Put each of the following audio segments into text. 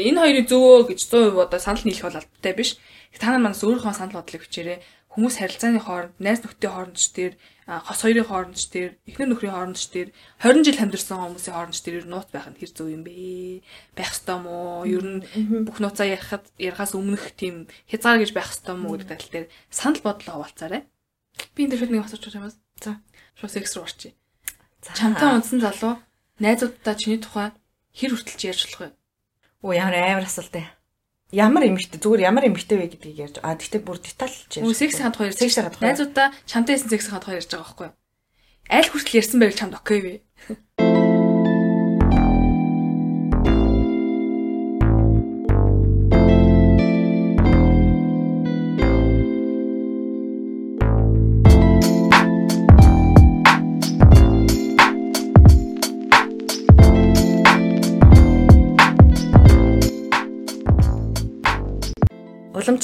Энэ хоёрын зөвөө гэж 100% одоо санал нийлэх бол албатай биш. Та нар манаас өөрийнхөө санал бодлыг бичээрэй. Хүмүүс харилцааны хооронд, найз нөхдийн хооронд ч тэр хос хоёрын хооронд ч тэр эхнэр нөхрийн хооронд ч тэр 20 жил амьдэрсэн хүмүүсийн хооронд ч тэр нууц байх нь хэр зөв юм бэ? Байх ёстой мó? Ер нь бүх нууцаа ярихад ярихаас өмнөх тийм хязгаар гэж байх ёстой мó гэдэг тал дээр санал бодлоо хуваалцаарай. Би энэ дээр нэг асууж байгаа юм. За. Шууд секс руу орчих. Чамтай унтсан залуу найзуудтай чиний тухай хэр хүртэлж ярьж болох вэ? Оо ямар амар асуулт ээ. Ямар эмэгтэй зүгээр ямар эмэгтэй вэ гэдгийг ярьж. А тэгтээ бүр детальч ярьж. Секс хад хоёр секс хад хоёр. Найзуудаа чамтай хийсэн секс хад хоёр ярьж байгаа байхгүй юу? Аль хүртэл ярьсан байвал чамд окей вэ?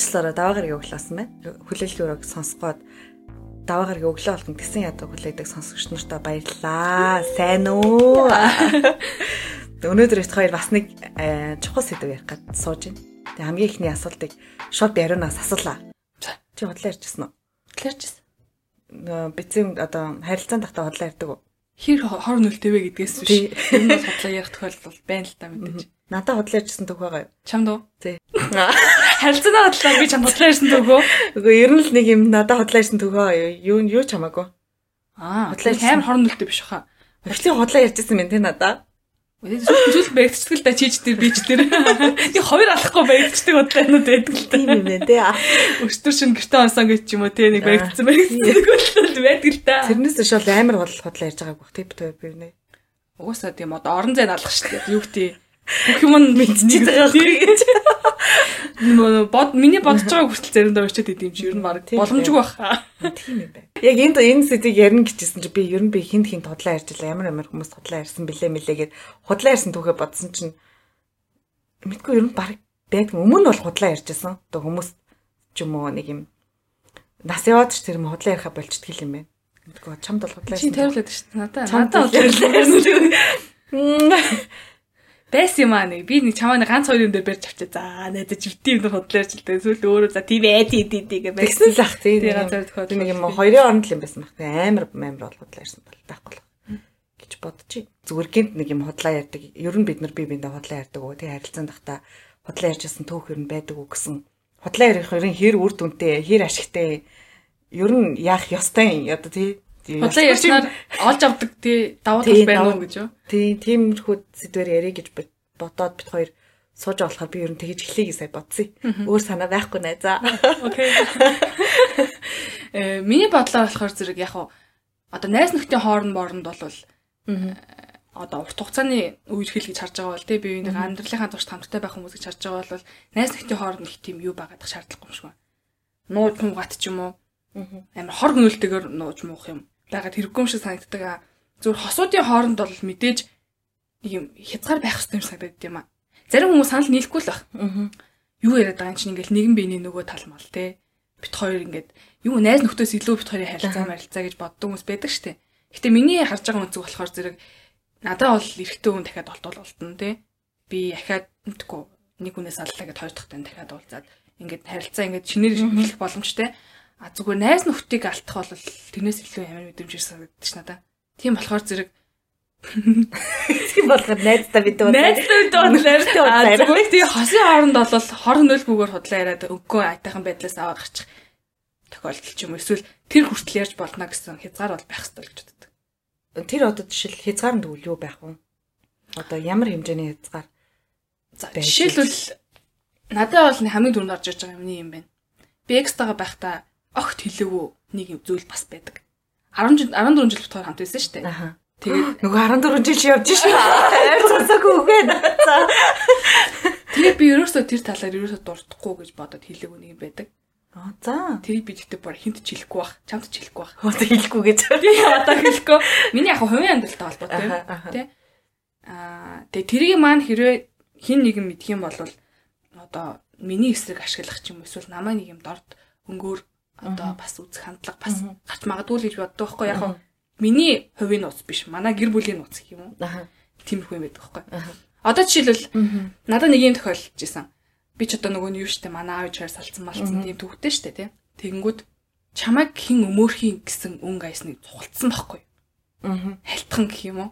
Уламжлалаараа даваагаар өглөөсөн байна. Хүлээлгийн өрөөг сонсгоод даваагаар өглөө болгон гисэн ядаг хүлээдэг сонсогч нартай баярлалаа. Сайн уу? Өнөөдөр ихт хоёр бас нэг э, чухал сэдв ярих гээд сууж байна. Тэгээ хамгийн ихний асуултыг шууд яриунаас асуулаа. Чи хотлоо ярьчихсан уу? Хотлоо ярьчихсан. Бицэн одоо харилцаан тахта хотлоо ярьдаг уу? Хэр хор нөлтөйвэ гэдгээс биш. Энэ бол хотлоо ярих тохиолдол байна л та мэдээж. Надад хотлоо ярьчихсан төгөө гоё. Чамд уу? Тий. Харилцаанаа бодлоо би чамд хотлоо ирсэн төгөө. Үгүй ер нь л нэг юм надад хотлоо ирсэн төгөө юу юу ч хамаагүй. Аа. Хотлоо амар хорн нөлтөй биш хаа. Хотлын хотлоо ярьжсэн мэн тэ надаа. Зүйл баригдчихдаг л да чийж дээр бич дээр. Би хоёр алахгүй баригдчихдаг бодлоонууд байдаг л тийм юм байна те. Өстөр шин гэртээ онсон гэж юм уу те нэг баригдсан баригддаг бодлоо байдаг л да. Тэрнээс ш бол амар бодол хотлоо ярьж байгааг бах тоо би нэ. Угаасаа тийм одоо орон зай налах шүү дээ. Юу гэдэг бүх юм мэдчихэж байгаа гэж. Бод миний бодож байгаа хүртэл заримдаа өчөөд идэм чи ер нь баг боломжгүй баха. Тийм юм байна. Яг энд энэ сэдвийг ярина гэжсэн чи би ер нь би хинт хинт хотлоо ярьжлаа ямар ямар хүмүүс хотлоо ярьсан бэлээ мэлээгээд хотлоо ярьсан түүхээ бодсон чинь мэдгүй ер нь баг байдаг. Өмнө бол хотлоо ярьжсэн. Одоо хүмүүс ч юм уу нэг юм нас яваад ч тэр юм хотлоо яриха болчихдг юм байна. Мэдгүй чамд бол ярьсан. Чи тавилаад шүү дээ. Надаа надаа хотлоо ярьсан. Байсан юм аа нэг би нэг чамаа нэг ганц хоёр юм дээр барьж авчаа. За найдаж бити юм дээр худлаарч л дээ. Сүүл өөрөө за тийм ээ тий тий тий гэж байсан л ах тий. Тэгээ ганцаар төхөө нэг юм хоёрын оронд л юм байсан баг. Амар амар бол худлаарсан бол байхгүй л гэж бодчих. Зүгээр гинт нэг юм худлаа ярьдаг. Ер нь бид нар бие биендээ худлаа ярьдаг уу тий харилцаанд тахта худлаа ярьжсэн төөх ер нь байдаг уу гэсэн. Худлаа ярих хоёрын хэр үр дүнтэй, хэр ашигтай ер нь яах ёстой юм одоо тий Худлаа ярьснаар олж авдаг тий давуу тал байна уу гэж юу? Тий, тиймэрхүү сэдвэр ярих гэж бодоод бит хоёр сууж болохоор би ер нь тэгэж эхлэе гэж сая бодсон. Өөр санаа байхгүй нэ. За. Окей. Э миний бодлоор болохоор зэрэг яг одоо найз нөхдийн хооронд бооронд бол э, одоо урт хугацааны үерхэл гэж харж байгаа бол тий би нэг амьдралынхаа турш хамттай байх хүмүүс гэж харж байгаа бол найз нөхдийн хооронд их тийм юу байгаадах шаардлагагүй юм шиг байна. Нууж муугат ч юм уу. Амар хор хөнөөлтөөр нууж муух юм байгаад хэрэггүй юм шиг санагддаг аа. Зүгээр хосуудын хооронд бол мэдээж нэг юм хязгаар байх хэрэгтэй юм санагдаад юм аа. Зарим хүмүүс санал нийлэхгүй л баг. Юу яриад байгаа юм чинь ингээл нэгэн биений нөгөө тал мал те. Бит хоёр ингээд юу найз нөхдөөс илүү бит хоёрын харилцаа марилцаа гэж боддог хүмүүс байдаг штэ. Гэтэ миний харж байгаа үнцэг болохоор зэрэг надад бол эрэгтэй хүн дахиад олтол болтон те. Би ахаад мэдгүй нэг хүнээс аллаа гэд хоёр дахь тань дахиад уулзаад ингээд харилцаа ингээд шинээр хэлэх боломжтой. А зүгээр найз нөхдийг алдах бол тэрнээс илүү ямар мэдрэмж санагдаж ш надаа. Тийм болохоор зэрэг Тийм болохоор найздаа бид бол найздаа бид бол найртай бодлоо. Зүгээр тийм хосын хооронд бол хор хөнөөлгүйгээр худлаа яриад өнгөө айтайхан байдлаас аваад гарчих тохиолдол ч юм эсвэл тэр хүртэл ярьж болно гэсэн хязгаар бол байх ёстой гэж боддог. Тэр одоо жишээл хязгаар нь юу байх вэ? Одоо ямар хэмжээний хязгаар? За жишээлбэл надад бол хамгийн түрүүнд орж иж байгаа юм байна. Би экстага байхдаа огт хэлээгүй нэг зүйл бас байдаг. 10 14 жил битгаар хамт байсан шүү дээ. Аа. Тэгээд нөгөө 14 жил явж шүү. Айр цацаагүй үгүй. Тэгээд би ерөөсөө тэр талаар ерөөсөө дуртахгүй гэж бодоод хэлээгүй нэг юм байдаг. Аа за. Тэрийг би гэхдээ бүр хинт ч хэлэхгүй бах, чамд ч хэлэхгүй бах. Одоо хэлэхгүй гэж. Би одоо хэлэхгүй. Миний яг хувийн амьдралтай холбоотой юм. Тэ? Аа тэгээ тэрийг маань хэрвээ хин нэг юм мэдх юм бол одоо миний эсрэг ашиглах ч юм эсвэл намаа нэг юм дорд өнгөөр одоо бас үзэх хандлага бас гарч магадгүй л гэж боддог байхгүй яг миний хувийн нууц биш манай гэр бүлийн нууц гэх юм уу тиймэрхүү юм байдаг байхгүй Одоо жишээлбэл надад нэг юм тохиолдож исэн. Би ч одоо нөгөө нь юу штэ манай аав чаар салцсан малцсан тийм төвхтэй штэ тий. Тэгэнгүүт чамайг хэн өмөөрхийн гэсэн өнгө айсныг цугалтсан байхгүй. Аа. Халтхан гэх юм уу?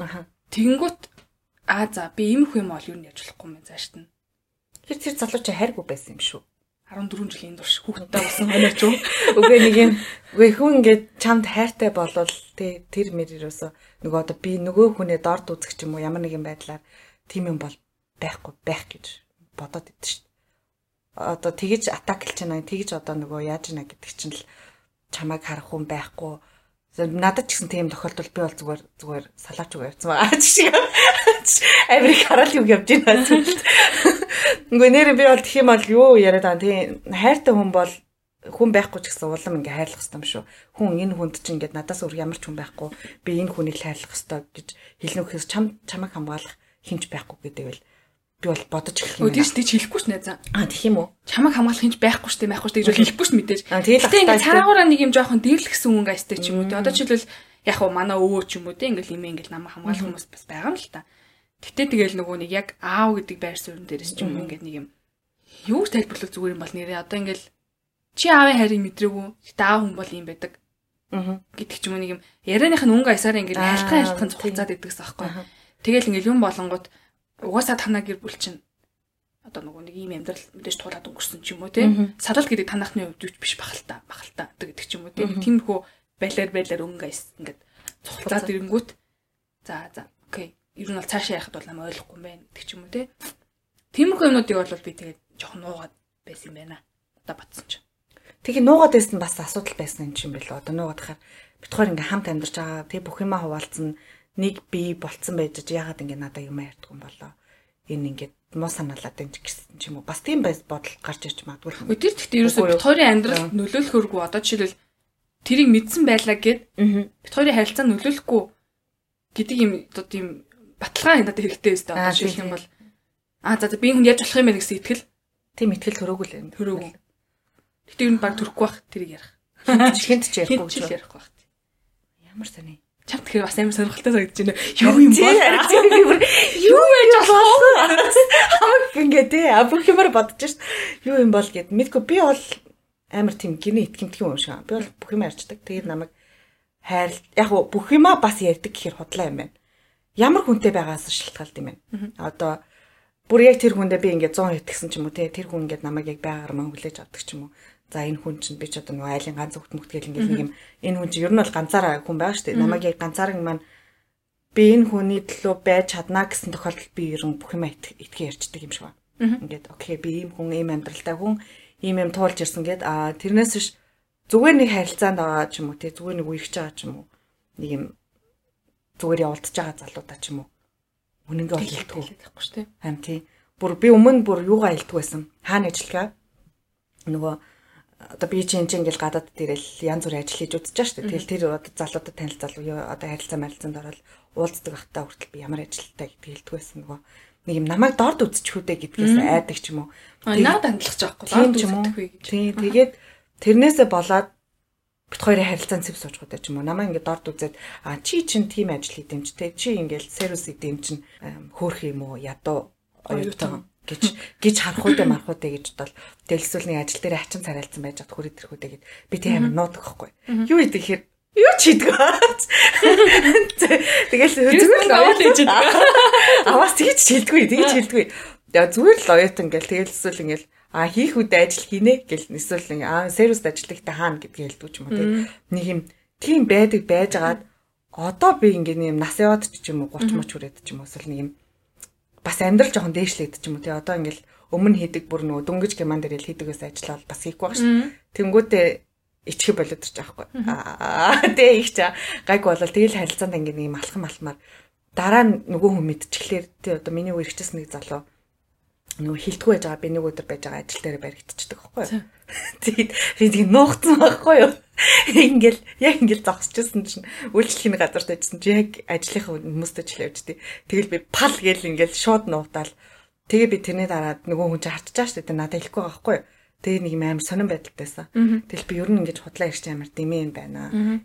Аха. Тэгэнгүүт аа за би иймэрхүү юм бол юу нь яж болохгүй юм заашд нь. Тэр тэр залуу чи хайргүй байсан юм шүү. 14 жилийн турш хүүхдтэй болсон хоноо ч үү. Үгүй нэг юм үгүй хүн ингээд чамд хайртай болвол тий тэр мэрэрөөсө нөгөө одоо би нөгөө хүнээ дорд үзэх ч юм уу ямар нэгэн байдлаар тийм юм бол байхгүй байх гэж бодоод идэв шүү дээ. Одоо тэгэж атак хэлж байна. Тэгэж одоо нөгөө яаж ийна гэдэг чинь л чамайг харах хүн байхгүй. Надад ч гэсэн тийм тохиолдол би бол зүгээр зүгээр салаач үгүй явцсан байгаа шиг. Америк хараад юу явж байна зүйлд. Үгүй нэр би бол тхим бол юу яриад байгаа тийм хайртай хүн бол хүн байхгүй ч гэсэн улам ингээ хайрлах хэрэгтэй юм шүү. Хүн энэ хүнд чинь ингээ надаас өөр ямар ч хүн байхгүй. Би энэ хүнийг хайрлах хэрэгтэй гэж хэлнөхөөс чам чамайг хамгаалах хинч байхгүй гэдэг л би бол бодож эхлэх юм. Тийш тийч хэлэхгүй ш найзаа. Аа тэгэх юм уу? Чамайг хамгаалах хинч байхгүй ш тийм байхгүй ш гэж хэлэхгүй ш мэдээж. Тэгтээ ингээ цаагаараа нэг юм жоохон дээрлэгсэн хүн гайстай ч юм уу. Одоо жишээлбэл яг уу манай өвөө ч юм уу те ингээл имээ ингээл намайг хамгаалах хүмүүс бас байгаа юм л та. Гэтэ тэгэл нөгөө нэг яг аав гэдэг байр суурин дээрээс ч юм ингээд нэг юм юу тайлбарлах зүгээр юм бол нэрээ одоо ингээл чи аавын хайрыг мэдрээгүй гэтэ аав хүн бол юм байдаг. Аа. гэдэг ч юм уу нэг юм ярианых нь өнгө аясаар ингээл айлтхан айлтхан цуцаад идэгс аахгүй. Тэгэл ингээл юм болонгууд угаасаа танаа гэр бүл чинь одоо нөгөө нэг ийм амьдрал мэдээж туулаад өнгөрсөн ч юм уу тий. Садал гэдэг танахны хувьд юу биш бахалта бахалта гэдэг ч юм уу тий. Тиймэрхүү байлаар байлаар өнгө аяс ингээд цуцаад ирэнгүүт за за окей ер нь бол цаашаа яхад бол намайг ойлгохгүй юм байна гэдэг ч юм уу те. Тиймэрхүү юмнуудыг бол би тэгээд жоохон нуугаад байсан юм байна. Одоо батсан чинь. Тэгээ нуугаад байсан бас асуудал байсан юм чинь билүү. Одоо нуугаад хахаар бид хоёр ингээм хамт амьдарч байгаа. Тэгээ бүх юмаа хуваалцсан нэг бие болцсон байж яагаад ингэ надад юм ярьдаг юм болоо. Энэ ингээд муу санаалаад энэ гэсэн ч юм уу. Бас тийм байс бодол гарч ирж магадгүй. Өдөр тэгтээ ерөөсөө бид хоёрын амьдрал нөлөөлөхөргүй одоо жишээлбэл тэрийг мэдсэн байлаа гэд бид хоёрын харилцаа нөлөөлөхгүй гэдэг юм одоо тийм баталгаа надад хэрэгтэй өстэй одоо жишээлх юм бол. аа за би хүн яаж болох юм бэ гэсэн итгэл. Тийм итгэл төрөөгүй л юм. Төрөөгүй. Гэтээ юу баг төрөхгүй бах тэрийг ярих. Хинт ч ярихгүй ч ярихгүй бах ямар сони чам тэгэхээр бас амар сонирхолтой санагдаж байна. Юу юм бол? юу яаж болох хамаг ингээ тий. Бүх юмар бодож шв юу юм бол гэд. Мэдгүй би бол амар тийм гинэ итгэмтгий юм шиг. Би бол бүх юм ярьцдаг. Тэгээд намайг хайр яг бүх юмаа бас ярьдаг гэхээр худлаа юм байна. Ямар хүнтэй байгаас шалтгаалт юм байна. Одоо бүр яг тэр хүндээ би ингээд 100 итгэсэн ч юм уу те тэр хүн ингээд намайг яг байгаар мөн хүлээж авдаг ч юм уу. За энэ хүн чинь би ч одоо нөгөө айлын ганц хөлт мөгтгөл ингээд нэг юм энэ хүн чинь ер нь бол ганцаараа хүн байгаа шүү дээ. Намайг яг ганцаараа маань би энэ хүний төлөө байж чаднаа гэсэн тохиолдолд би ер нь бүх юм итгэе ярьцдаг юм шиг байна. Ингээд окей би ийм хүн ийм амьдралтай хүн ийм юм туулж ирсэн гэд а тэрнээс биш зүгээр нэг харилцаанд байгаа ч юм уу те зүгээр нэг үерч байгаа ч юм уу нэг юм зүгээр явуулдаж байгаа залуудаа ч юм уу. Үнэнгээ бол илтгүү байхгүй шүү дээ. Харин тий. Бүр би өмнө бүр юугаа илтгүү байсан. Хаана ажиллагаа? Нөгөө одоо би чинь чинь ингээл гадаад дээрэл янз бүрийн ажил хийж үзэж дээ. Тэгэл тэр одоо залуудад танилцал одоо харилцаа марилцаанд ороод уулздаг ахтаа хүртэл би ямар ажилтаа гэдгийг хэлдэг байсан нөгөө нэг юм намайг дорд үзчихүүдэ гэдгээс айдаг ч юм уу. Наад хандлах ч аахгүй. Дорд үздэг вэ гэж. Тий, тэгээд тэрнээсээ болоод бит хоёрын харилцаан цэв суучгуудаа ч юм уу намаа ингээд дорд үзээд а чи чин тийм ажил хийдэмжтэй чи ингээд сервис хийдэм чин хөөх юм уу ядуу оюутан гэж гэж харахуудаа мархуудаа гэж бодвол дэлсүүл нэг ажил дээр хачин царайлцсан байж хад хүрээд ирэхүүдээ гэд би тийм амар нуудаг байхгүй юу гэдэг хэр? Юу ч хийдэг тэгэл зүгээр л оюутан гэж аваас тэгж шилдэггүй тэгж шилдэггүй зүгээр л оюутан гэл тэгэл эсвэл ингээл а хийх үед ажил хийнэ гэл эсвэл нэг а сервист ажиллахтай хаана гэдгийг хэлдэг юм уу нэг юм тийм байдаг байжгаад одоо би ингээд юм нас яваад ч юм уу 30 моч хүрээд ч юм уу эсвэл нэг юм бас амьдрал жоохон дээшлээд ч юм уу тий одоо ингээд өмнө хийдэг бүр нөгөө дөнгөж гэман дээр л хийдэгээс ажиллаа бас хийхгүй баг ш. Тэнгүүтээ ичхэ болоод ирчих аахгүй. Аа тий их чаа гайг болол тэгэл харилцаанд ингээд нэг юм алхам алхмаар дараа нөгөө хүн мэдчихлээр тий одоо миний үерхчээс нэг залуу нөгөө хилтгүй байж байгаа би нэг өдөр байж байгаа ажил дээр баригдчихдаг байхгүй. Тэгээд би тийг нуугдсан байхгүй юу. Ингээл яг ингээл зогсчихсан чинь үйлчлэхийн газарт ажилласан чи яг ажлынхаа хүмүүстэй ч явжтэй. Тэгэл би пал гээл ингээл шууд нуугдаал. Тэгээ би тэрний дараад нөгөө хүн чинь байгаа шүү дээ надад хэлэхгүй байгаа байхгүй юу. Тэгээ нэг юм амар сонирн байдалтайсан. Тэгэл би ер нь ингэж худлаа ирч амар дэмээ юм байна.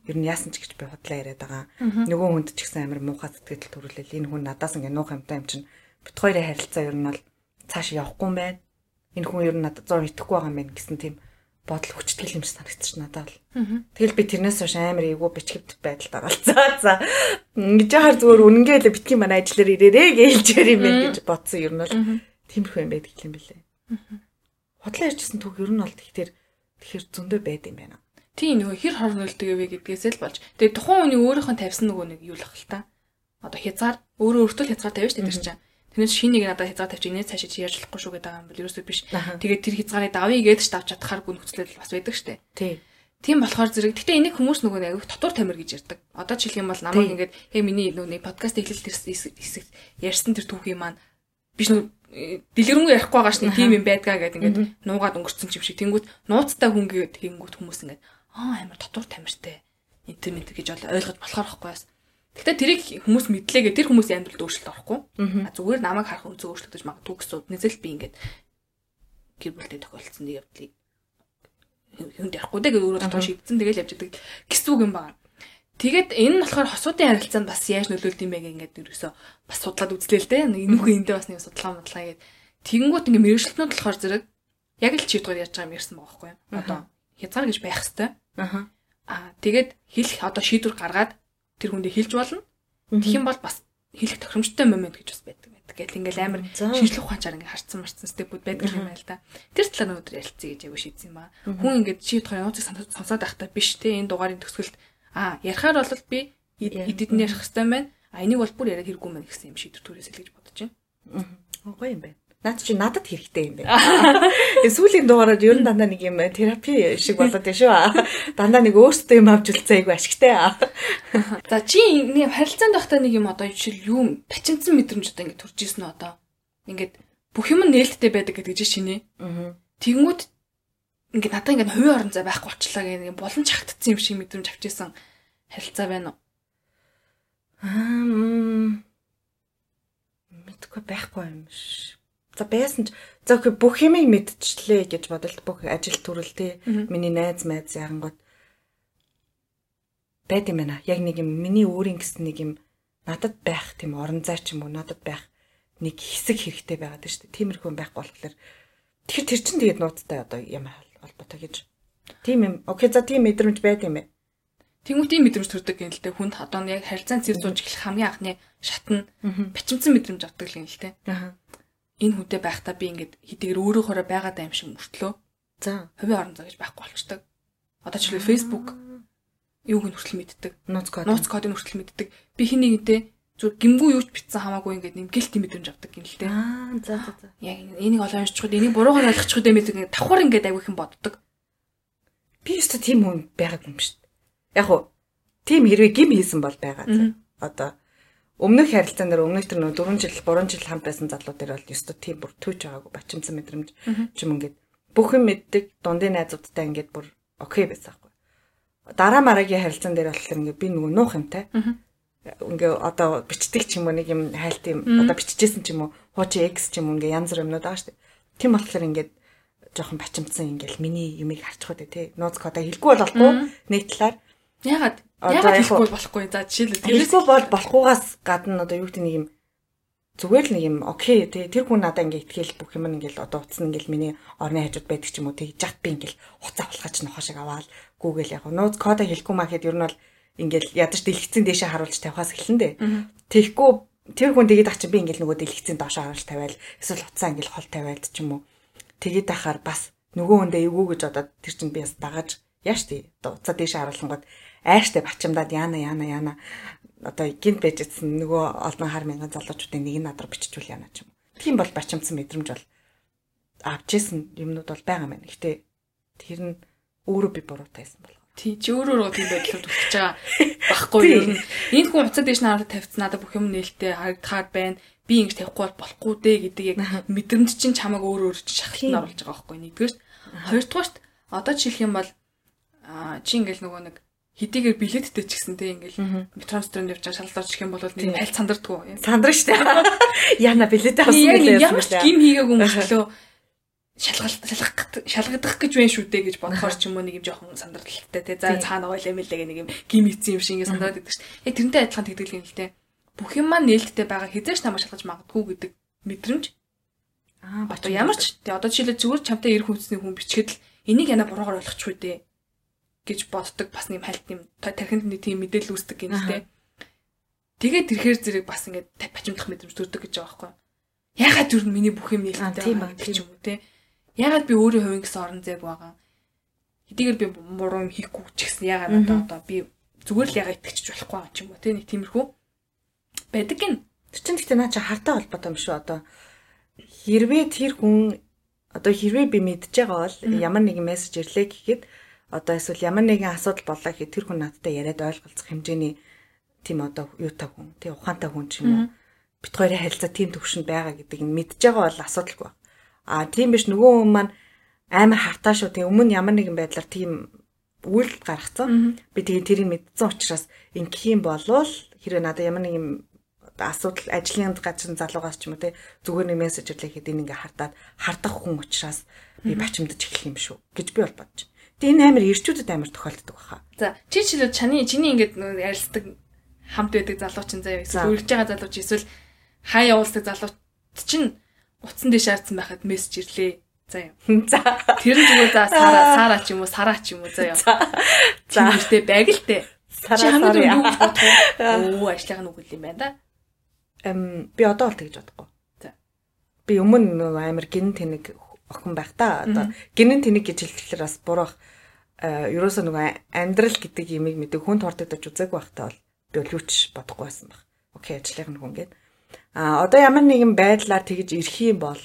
Ер нь яасан ч гэж би худлаа яриад байгаа. Нөгөө хүнд ч гэсэн амар муухай сэтгэл төрүүлэл энэ хүн надаас ингэ нуух юмтай юм чинь бит хоёрын харилцаа ер нь бол цааш явахгүй юм байна. Энэ хүн ер нь надад 100 итгэхгүй байгаа юм байна гэсэн тийм бодол хүчтгэл юм шиг санагдчих надад бол. Тэгэл би тэрнээс хойш амар эйгүү бичгэвд байдалд оролцоо. За ингэж яхаар зүгээр үнэнгээ л битгий манай ажлаар ирээрээ гэлжээр юм байна гэж бодсон нь бол тиймэрхүү юм байдаг юм бэлээ. Худлаа ярьжсэн түүх ер нь бол тэгэхээр тэгэхээр зөндөө байд юм байна. Тийм нөгөө хэр хор нөлтөг вэ гэдгээс л болж. Тэгээ тухайн хүний өөрийнхөө тавьсан нөгөө нэг юу л ах л та. Одоо хязгаар өөрөө өөртөө хязгаар тавьж тэр чинь Тэрнээс шинэ нэг надад хязгаар тавьчих инээс цаашаа чи яаж болохгүй шүү гэдэг юм бол ерөөсөө биш. Тэгээд тэр хязгаарыг давъя гэдэж тавч чадхааргүй нөхцөлөл бас байдаг штэ. Тий. Тийм болохоор зэрэг гэтээ энийг хүмүүс нөгөө аяг дотор тамир гэж ярьдаг. Одоо жишээлх юм бол намайг ингээд яг миний нөгөө подкаст эхлэл хэсэг ярьсан тэр түүхийн маань биш нөгөө дэлгэрэнгүй ярихгүй байгаа шний тийм юм байдгаа гэдэг ингээд нуугаад өнгөрцөн юм шиг. Тэнгүүт нууцтай хүн гээд тэнгүүт хүмүүс ингээд аа амар дотор тамиртай интернет гэж ойлгож болохоор байхгүй бас. Гэхдээ тэрийг хүмүүс мэдлээгээ тэр хүмүүсийн амьдралд өөрчлөлт орохгүй. Зүгээр намайг харах үнцөө өөрчлөгдөж магадгүй гэсэн үднээс л би ингээд гэр бүлтэй тохиолдсон нэг явдлыг хүнд ярихгүй дээ гэж өөрөө дотор шийдсэн тэгэл явж байгаа гэсэн үг юм байна. Тэгээд энэ нь болохоор хосуудын харилцаанд бас яаж нөлөөлд юм бэ ингээд ерөөсөө бас судлаад үзлээ л дээ. Нөхөө эндээ бас нэг судалгаа модлаа гээд тэгэнгүүт ингээд мэрэгчлэнүүд болохоор зэрэг яг л чийдгээр яаж байгаа юм ярьсан байгаа байхгүй юу? Одоо хязгаар гэж байх хэвээр. Аа тэгээд хэлэх одоо шийдвэр гаргаад тэр хүндээ хэлж болно. Юм бол бас хэлэх тохиромжтой момент гэж бас байдаг байдаг. Гэтэл ингээл амар шинжлэх ухаанчаар ингээ харцсан марцсан степүүд байдаг юм байл та. Тэр талаар өнөөдөр ярилцъя гэж аягүй шийдсэн юм аа. Хүн ингээд чи бодохоор нууцыг сонсоод байхдаа биш те энэ дугаарын төгсгөлд аа ярихаар бол би эдэд нь ярих хэвээр байна. А энийг бол бүр яриад хэрэггүй мэн гэсэн юм шийдвэр төрөөсэй л гэж бодож байна. Гоё юм байна. Наад чи надад хэрэгтэй юм байна. Сүүлийн дугаараар ер нь дандаа нэг юм терапи шиг болоод байна шүү. Дандаа нэг өөртөө юм авч үлцээ айгу ашигтай. За чи нэг харилцаанд байхдаа нэг юм одоо жишээл юу бачимдсан мэдрэмж одоо ингэ төрж исэн нь одоо ингээд бүх юм нээлттэй байдаг гэдэг чинь шинэ. Тэнгүүд ингээд надаа ингээд хувийн орон зай байхгүй болчлаа гэх нэг болон чагтцсан юм шиг мэдрэмж авч исэн харилцаа байна уу? Аа мэдгүй байхгүй юм шиг За байсан ч за ok бүх юмыг мэдчихлээ гэж бодолт бүх ажил төрөл тий миний найз майз ярангууд байд юм байна. Яг нэг юм миний өөрийн гэсэн нэг юм надад байх тийм орон зай ч юм уу надад байх нэг хэсэг хэрэгтэй байгаад шүү дээ. Тиймэрхүү байхгүй болохоор тэгэхээр тэр чинь тэгээд нууцтай одоо ямар холбоотой гэж. Тийм юм. Окей за тийм мэдрэмж байд юм бэ. Тэнгүүтийн мэдрэмж төрдөг юм л дээ. Хүнд одоо яг харилцаан цэвэр зууж эхлэх хамгийн анхны шат нь бачимсан мэдрэмж авдаг юм л дээ. Аа энэ хүнтэй байхдаа би ингээд хэдийгээр өөрөөхөөрөө байгаад байгаа юм шиг мөртлөө. За. Хувийн орон зай гэж байхгүй болчдаг. Одоо ч үлээ Facebook юуг нь хүртэл мэддэг. Нууц код. Нууц кодыг хүртэл мэддэг. Би хин нэгэнтэй зүр гимгүү юуч битсэн хамаагүй ингээд нэг гэлт мэдрэмж авдаг юм дээ. Аа за за за. Яг энийг олон уншчихгүй энийг буруугаар ойлгочихгүй дээ мэддэг ингээд давхар ингээд авих юм боддог. Би өөртөө тийм хүн байгаад юм шүү дээ. Яг уу тийм хэрвээ гим хийсэн бол байгаа. Одоо өмнөх харилцаан дээр өмнөх тэр нөө 4 жил 3 жил хамт байсан залуу дээр бол ёстой тийм бүр түүж байгаагүй бачимсан мэдрэмж ч юм ингээд бүх юм мэддэг дундын найзуудтай ингээд бүр окей байсан байхгүй. Дараа марагийн харилцаан дээр болохоор ингээд би нөгөө нуух юмтай. Ингээ одоо бичдэг ч юм уу нэг юм хайлт юм одоо биччихсэн ч юм уу хуучи X ч юм уу ингээ янз бүр юмнууд байгаа шүү дээ. Тийм болохоор ингээд жоохон бачимдсан ингээл миний юмыг харчих үү те. Нууц кода хэлгүй болохгүй нэг талаар Ягаад? Ягаад хэлэхгүй болохгүй. За жишээлбэл хэлэхгүй бол болохгүйгаас гадна одоо юу гэдэг нэг юм зүгээр л нэг юм окей тий тэр хүн надаа ингээ итгэл бүх юм ингээл одоо утас нь ингээл миний орны хажууд байдаг ч юм уу тий жат би ингээл хуцаа болохооч нохоо шиг аваад гүүгэл яг нууц кода хэлэхгүй маа гэхэд ер нь бол ингээл ядаж дэлгэцэн дээшээ харуулж тавихаас эхэлнэ дээ. Тэгэхгүй тэр хүн тэгээд чи би ингээл нөгөө дэлгэцэн доошоо харуулж тавиал эсвэл утсаа ингээл хол тавиалд ч юм уу. Тэгээд ахаар бас нөгөө хүндээ эвгүй гэж одоо тэр чинь би бас дагаж яаш тий? Утсаа дээшээ харуулангууд айштай бачимдаад яана яана яана одоо гинт байж идсэн нөгөө олон хар мянган залуучуудын нэг нь надруу биччихвэл яана ч юм. Тийм бол бачимдсан мэдрэмж бол авч исэн юмнууд бол байгаа мэн. Гэтэ тэр нь өөрөө би буруудайсан бол. Тий чи өөрөө тийм байдлаар төгсөж байгаа багхгүй юу. Энэ хүн уцаа дэш нараа тавьсан надад бүх юм нээлттэй харагдахаар байна. Би ингэж тавихгүй бол болохгүй дээ гэдэг яг мэдрэмж чинь чамайг өөр өөр шахалтанд оруулж байгаа байхгүй нэгдүгээр. Хоёрдугаарт одоо жишээлх юм бол чи ингээл нөгөө нэг хэдийгээр билеттэй ч гэсэн тийм ингээл метрон строн явж байгаа шалгалт орчих юм бол нэг аль сандрдггүй. Сандрна штэ. Яна билетээ авсан билээ. Ямар ч гим хийгээгүй мөртлөө шалгалт шалгах шалгадах гэж байна шүү дээ гэж бодохоор ч юм уу нэг юм жоохон сандралтай те за цаана ойлаа мэлээ нэг юм гимицсэн юм шиг ингэ сандраад байдаг шүү. Яг тэрнтэй адилхан тэгдэг юм л те. Бүх юм маань нээлттэй байгаа хизээш намайг шалгаж магадгүй гэдэг мэдрэмж. Аа одоо ямар ч те одоо жишээлбэл зүгээр чамтай ирэх хүнсний хүн бичгээд л энийг яна буруугаар ойлгочихгүй дээ гэж боддог бас нэг хальт юм тархинд нэг тийм мэдээлэл үүсдэг юм л те. Тэгээд тэрхээр зэрэг бас ингээд бачимдах мэдрэмж төрдөг гэж байгаа байхгүй. Ягаад юу миний бүх юм нээлттэй байгаа гэх юм те Ягаад би өөрийн хувийн гэсэн орон зайг байгаа. Хэдийгээр би буруу юм хийхгүй ч гэсэн ягаад одоо одоо би зүгээр л ягаад итгэж болохгүй байгаа ч юм уу те нэг тиймэрхүү байдаг гин. Тэр чинь гэхдээ наа чи хартай холбоотой юм шүү одоо. Хэрвээ тэр хүн одоо хэрвээ би мэдж байгаа бол ямар нэгэн мессеж ирлээ гэхэд одоо эсвэл ямар нэгэн асуудал боллоо гэхэд тэр хүн надтай яриад ойлголцох хэмжээний тийм одоо юутай хүн тий ухаантай хүн ч юм уу бит хоёрын харилцаа тийм төвшөнд байгаа гэдэг нь мэдж байгаа бол асуудалгүй. А тийм биш нөгөө хүн маань амар хартаа шүү. Тэгээ өмнө ямар нэгэн байдлаар тийм үйл гаргацсан. Би тэгээ тэрийг мэдсэн учраас ингэх юм болвол хэрэг надад ямар нэгэн асуудал ажлын газрын залуугаас ч юм уу те зүгээр нэг мессеж ирлэхэд энэ ингээ хартаад хардах хүн учраас би бачимдаж эхлэх юм шүү гэж би бол бодож. Тэгээ энэ амар ирчүүдэд амар тохиолддог баха. За чи ч л чаны чиний ингээд ярилцдаг хамт байдаг залуучин заяа эсвэл үргэж байгаа залууч эсвэл хаа явуулдаг залууч чинь утсан дэш шаардсан байхад мессеж ирлээ. За юм. За. Тэр нь зүгээр за сара сара ч юм уу сараа ч юм уу за юм. За. Тэртэй байг л те. Сара сара. Оо ажлынхаа нүгэл юм байна да. Эм би одоо бол тэгж бодохгүй. За. Би өмнө амар гин тэнэг охин байх та. Одоо гинэн тэнэг гэж хэлэхлээр бас буруу бах. Э ерөөсөө нөгөө амьдрал гэдэг юмыг мэдэг хүн тордогдож үзээгүй байхдаа бол би бол юу ч бодохгүй байсан баг. Окей ажлынхаа нүгэн гэдэг А одоо ямар нэгэн байдлаар тэгж ирэх юм бол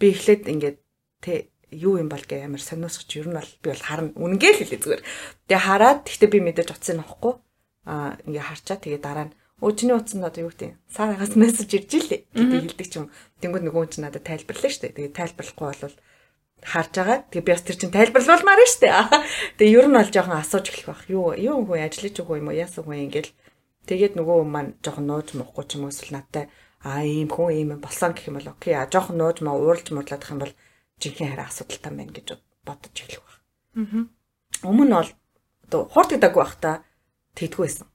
би эхлээд ингээд тэ юу юм бол гэ ямар сониосгоч ер нь бол би бол харна үнэнгээ л хэлээ зүгээр. Тэгээ хараад тэгтээ би мэдээж утсан нөхгүй. А ингээ харчаа тэгээ дараа нь Өчний утсанд одоо юу гэдэг сарагаас мессеж ирж илээ гэдэг хэлдэг ч юм. Тэнгүүд нөгөө ч надад тайлбарлаа шүү дээ. Тэгээ тайлбарлахгүй бол харж байгаа. Тэгээ би бас тэр чинь тайлбарлуулмаар шүү дээ. Тэгээ ер нь бол жоохон асууж эхлэх байх. Юу юу хөө ажиллаж өгөө юм уу? Яасан хөө ингээл Тэгээд нөгөө маань жоохон нууж муухгүй ч юм уу эсвэл надтай аа ийм хүн ийм болсон гэх юм бол окей а жоохон нууж маа ууралж муурлах юм бол жинхэнэ хараа асуудалтай байна гэж бодож эхлэх баг. Аа. Өмнө нь бол одоо хуурдагдаагүй байх та тэгдэггүй байсан.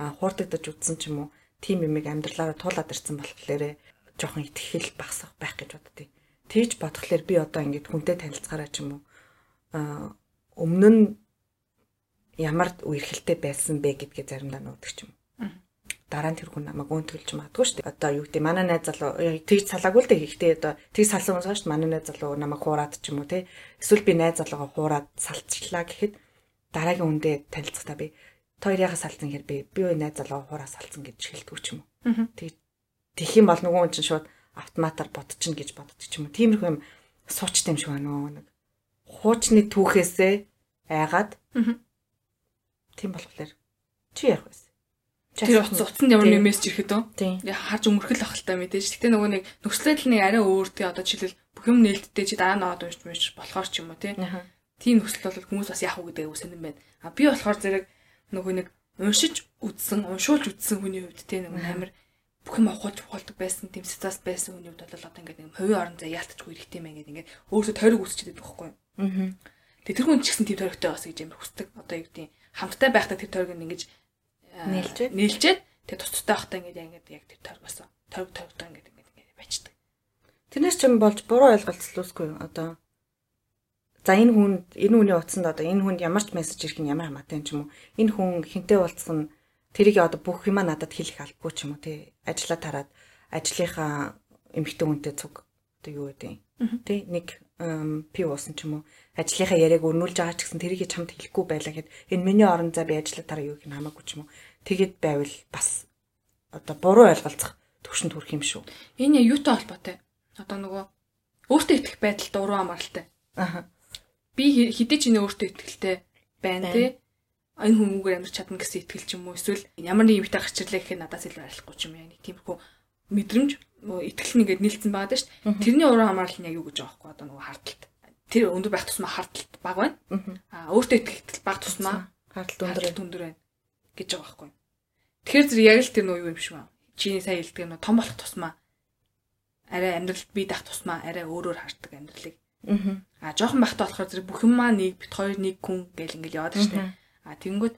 Аа хуурдагдаж үтсэн ч юм уу тийм юмыг амьдралаараа туулаад ирсэн болохоор жоохон итгэл багсах байх гэж боддتي. Тэгж бодхолоор би одоо ингэж хүнтэй танилцахаараа ч юм уу аа өмнө нь ямар үерхэлтэй байсан бэ гэдгээ заримдаа нуудаг ч юм. Дараа нь тэр хүн намайг өөнтгөлж магадгүй шүү дээ. Одоо юу гэдэг манай найз залуу тэгж салаагүй л дээ гэхдээ одоо тэг салсан байгаа шүү дээ. Манай найз залуу намайг хуураад ч юм уу те. Эсвэл би найз залуугаа хуураад салцлаа гэхэд дараагийн үндэ танилцахдаа би хоёрыгаа салцсан гэхээр би би найз залуугаа хуураа салцсан гэж хэлдэг ч юм уу. Тэг тэгэх юм бол нөгөө хүн чинь шууд автоматар бодчихно гэж боддог ч юм уу. Тиймэрхүү юм суучтай юм шиг байна нэг. Хуучны түүхээсээ айгаад Тийм болохоор чи ярих байсан. Тэр утас утсанд ямар нэг мессеж ирэхэд үү? Тэгээ харж өмөрхөл ахaltaа мэдээж. Гэтэ нөгөө нэг нөхцөлөд нэг арай өөр тий одоо жишээл бүх юм нээлттэй чи дараа аваад уншиж мэж болохоор ч юм уу тий. Тийм нөхцөл бол хүмүүс бас яах вэ гэдэг үсэн юм байна. А би болохоор зэрэг нөгөө нэг уншиж үзсэн, уншуулж үзсэн хүний хувьд тий нэг амар бүх юм ухуулж ухуулдаг байсан тийм ситуац байсан хувьд бол одоо ингээд нэг хувийн орон зай яалтчгүй хэрэгтэй мэн гэдэг ингээд өөрөөсөө тойрог үсчихэд байхгүй юу? Аа. Тэгээ тэр хүн ч гэсэн тийм тойрогтой бас гэж амар хүсдэг. Одоо юу гэдэг хамттай байхдаа тэр тойрог нь ингэж нээлжээд нээлжээд тэг тус тустай байхдаа ингэж ингэж яг тэр тойрог басан. Тойрог тойрогтой ингэж ингэж ингэж байцдаг. Тэрнээс ч юм болж буруу ойлголцлоосгүй одоо За энэ хүн энэ хүний утсанд одоо энэ хүнд ямар ч мессеж ирэх нь ямар хамаатай юм ч юм уу. Энэ хүн хинтээ уулзсан тэрийг одоо бүх юма надад хэлэх албагүй ч юм уу тий. Ажлаа тараад ажлынхаа эмэгтэй хүнтэй цуг одоо юу гэдэг юм. Тий нэг пи уусан ч юм уу ажлынхаа яриаг өрнүүлж байгаа ч гэсэн тэрийг чамд хэлэхгүй байлаа гэхэд энэ миний орон зай би ажиллатаараа юу гэх юм хамаагүй ч юм уу тэгэд байвал бас одоо буруу ойлголцох төвшөнд хүрэх юм шүү. Энэ юутай холбоотой? Одоо нөгөө өөртөө итгэх байдалд уруу амралтай. Аа. Би хэдий ч энэ өөртөө итгэлтэй байна тий. Энэ хүмүүгээр амьд чадна гэсэн итгэл ч юм уу эсвэл ямар нэг юмтай гарч ирлээ гэхэд надаас илүү арилахгүй ч юм яа нэг тиймэрхүү мэдрэмж итгэл нэгээд нийлцсэн байгаа даа шүү дээ. Тэрний уруу хамаарал нь яг юу гэж байгаа байхгүй одоо нөгөө хардталт. Тэр өндөр байх тусмаа хардталт баг байна. Аа өөртөө итгэл баг тусмаа хардталт өндөр байна гэж байгаа байхгүй. Тэгэхээр зэрэг яг л тэр нөгөө юу юм шиг байна. Чиний сайн хэлдэг нөгөө том болох тусмаа арай амьдралд бие дах тусмаа арай өөрөөр хардаг амьдралыг. Аа жоохон бахта болохоор зэрэг бүх юм маа нэг бит хоёр нэг хүн гэл ингээл яваад штэ. Аа тэгэнгүүт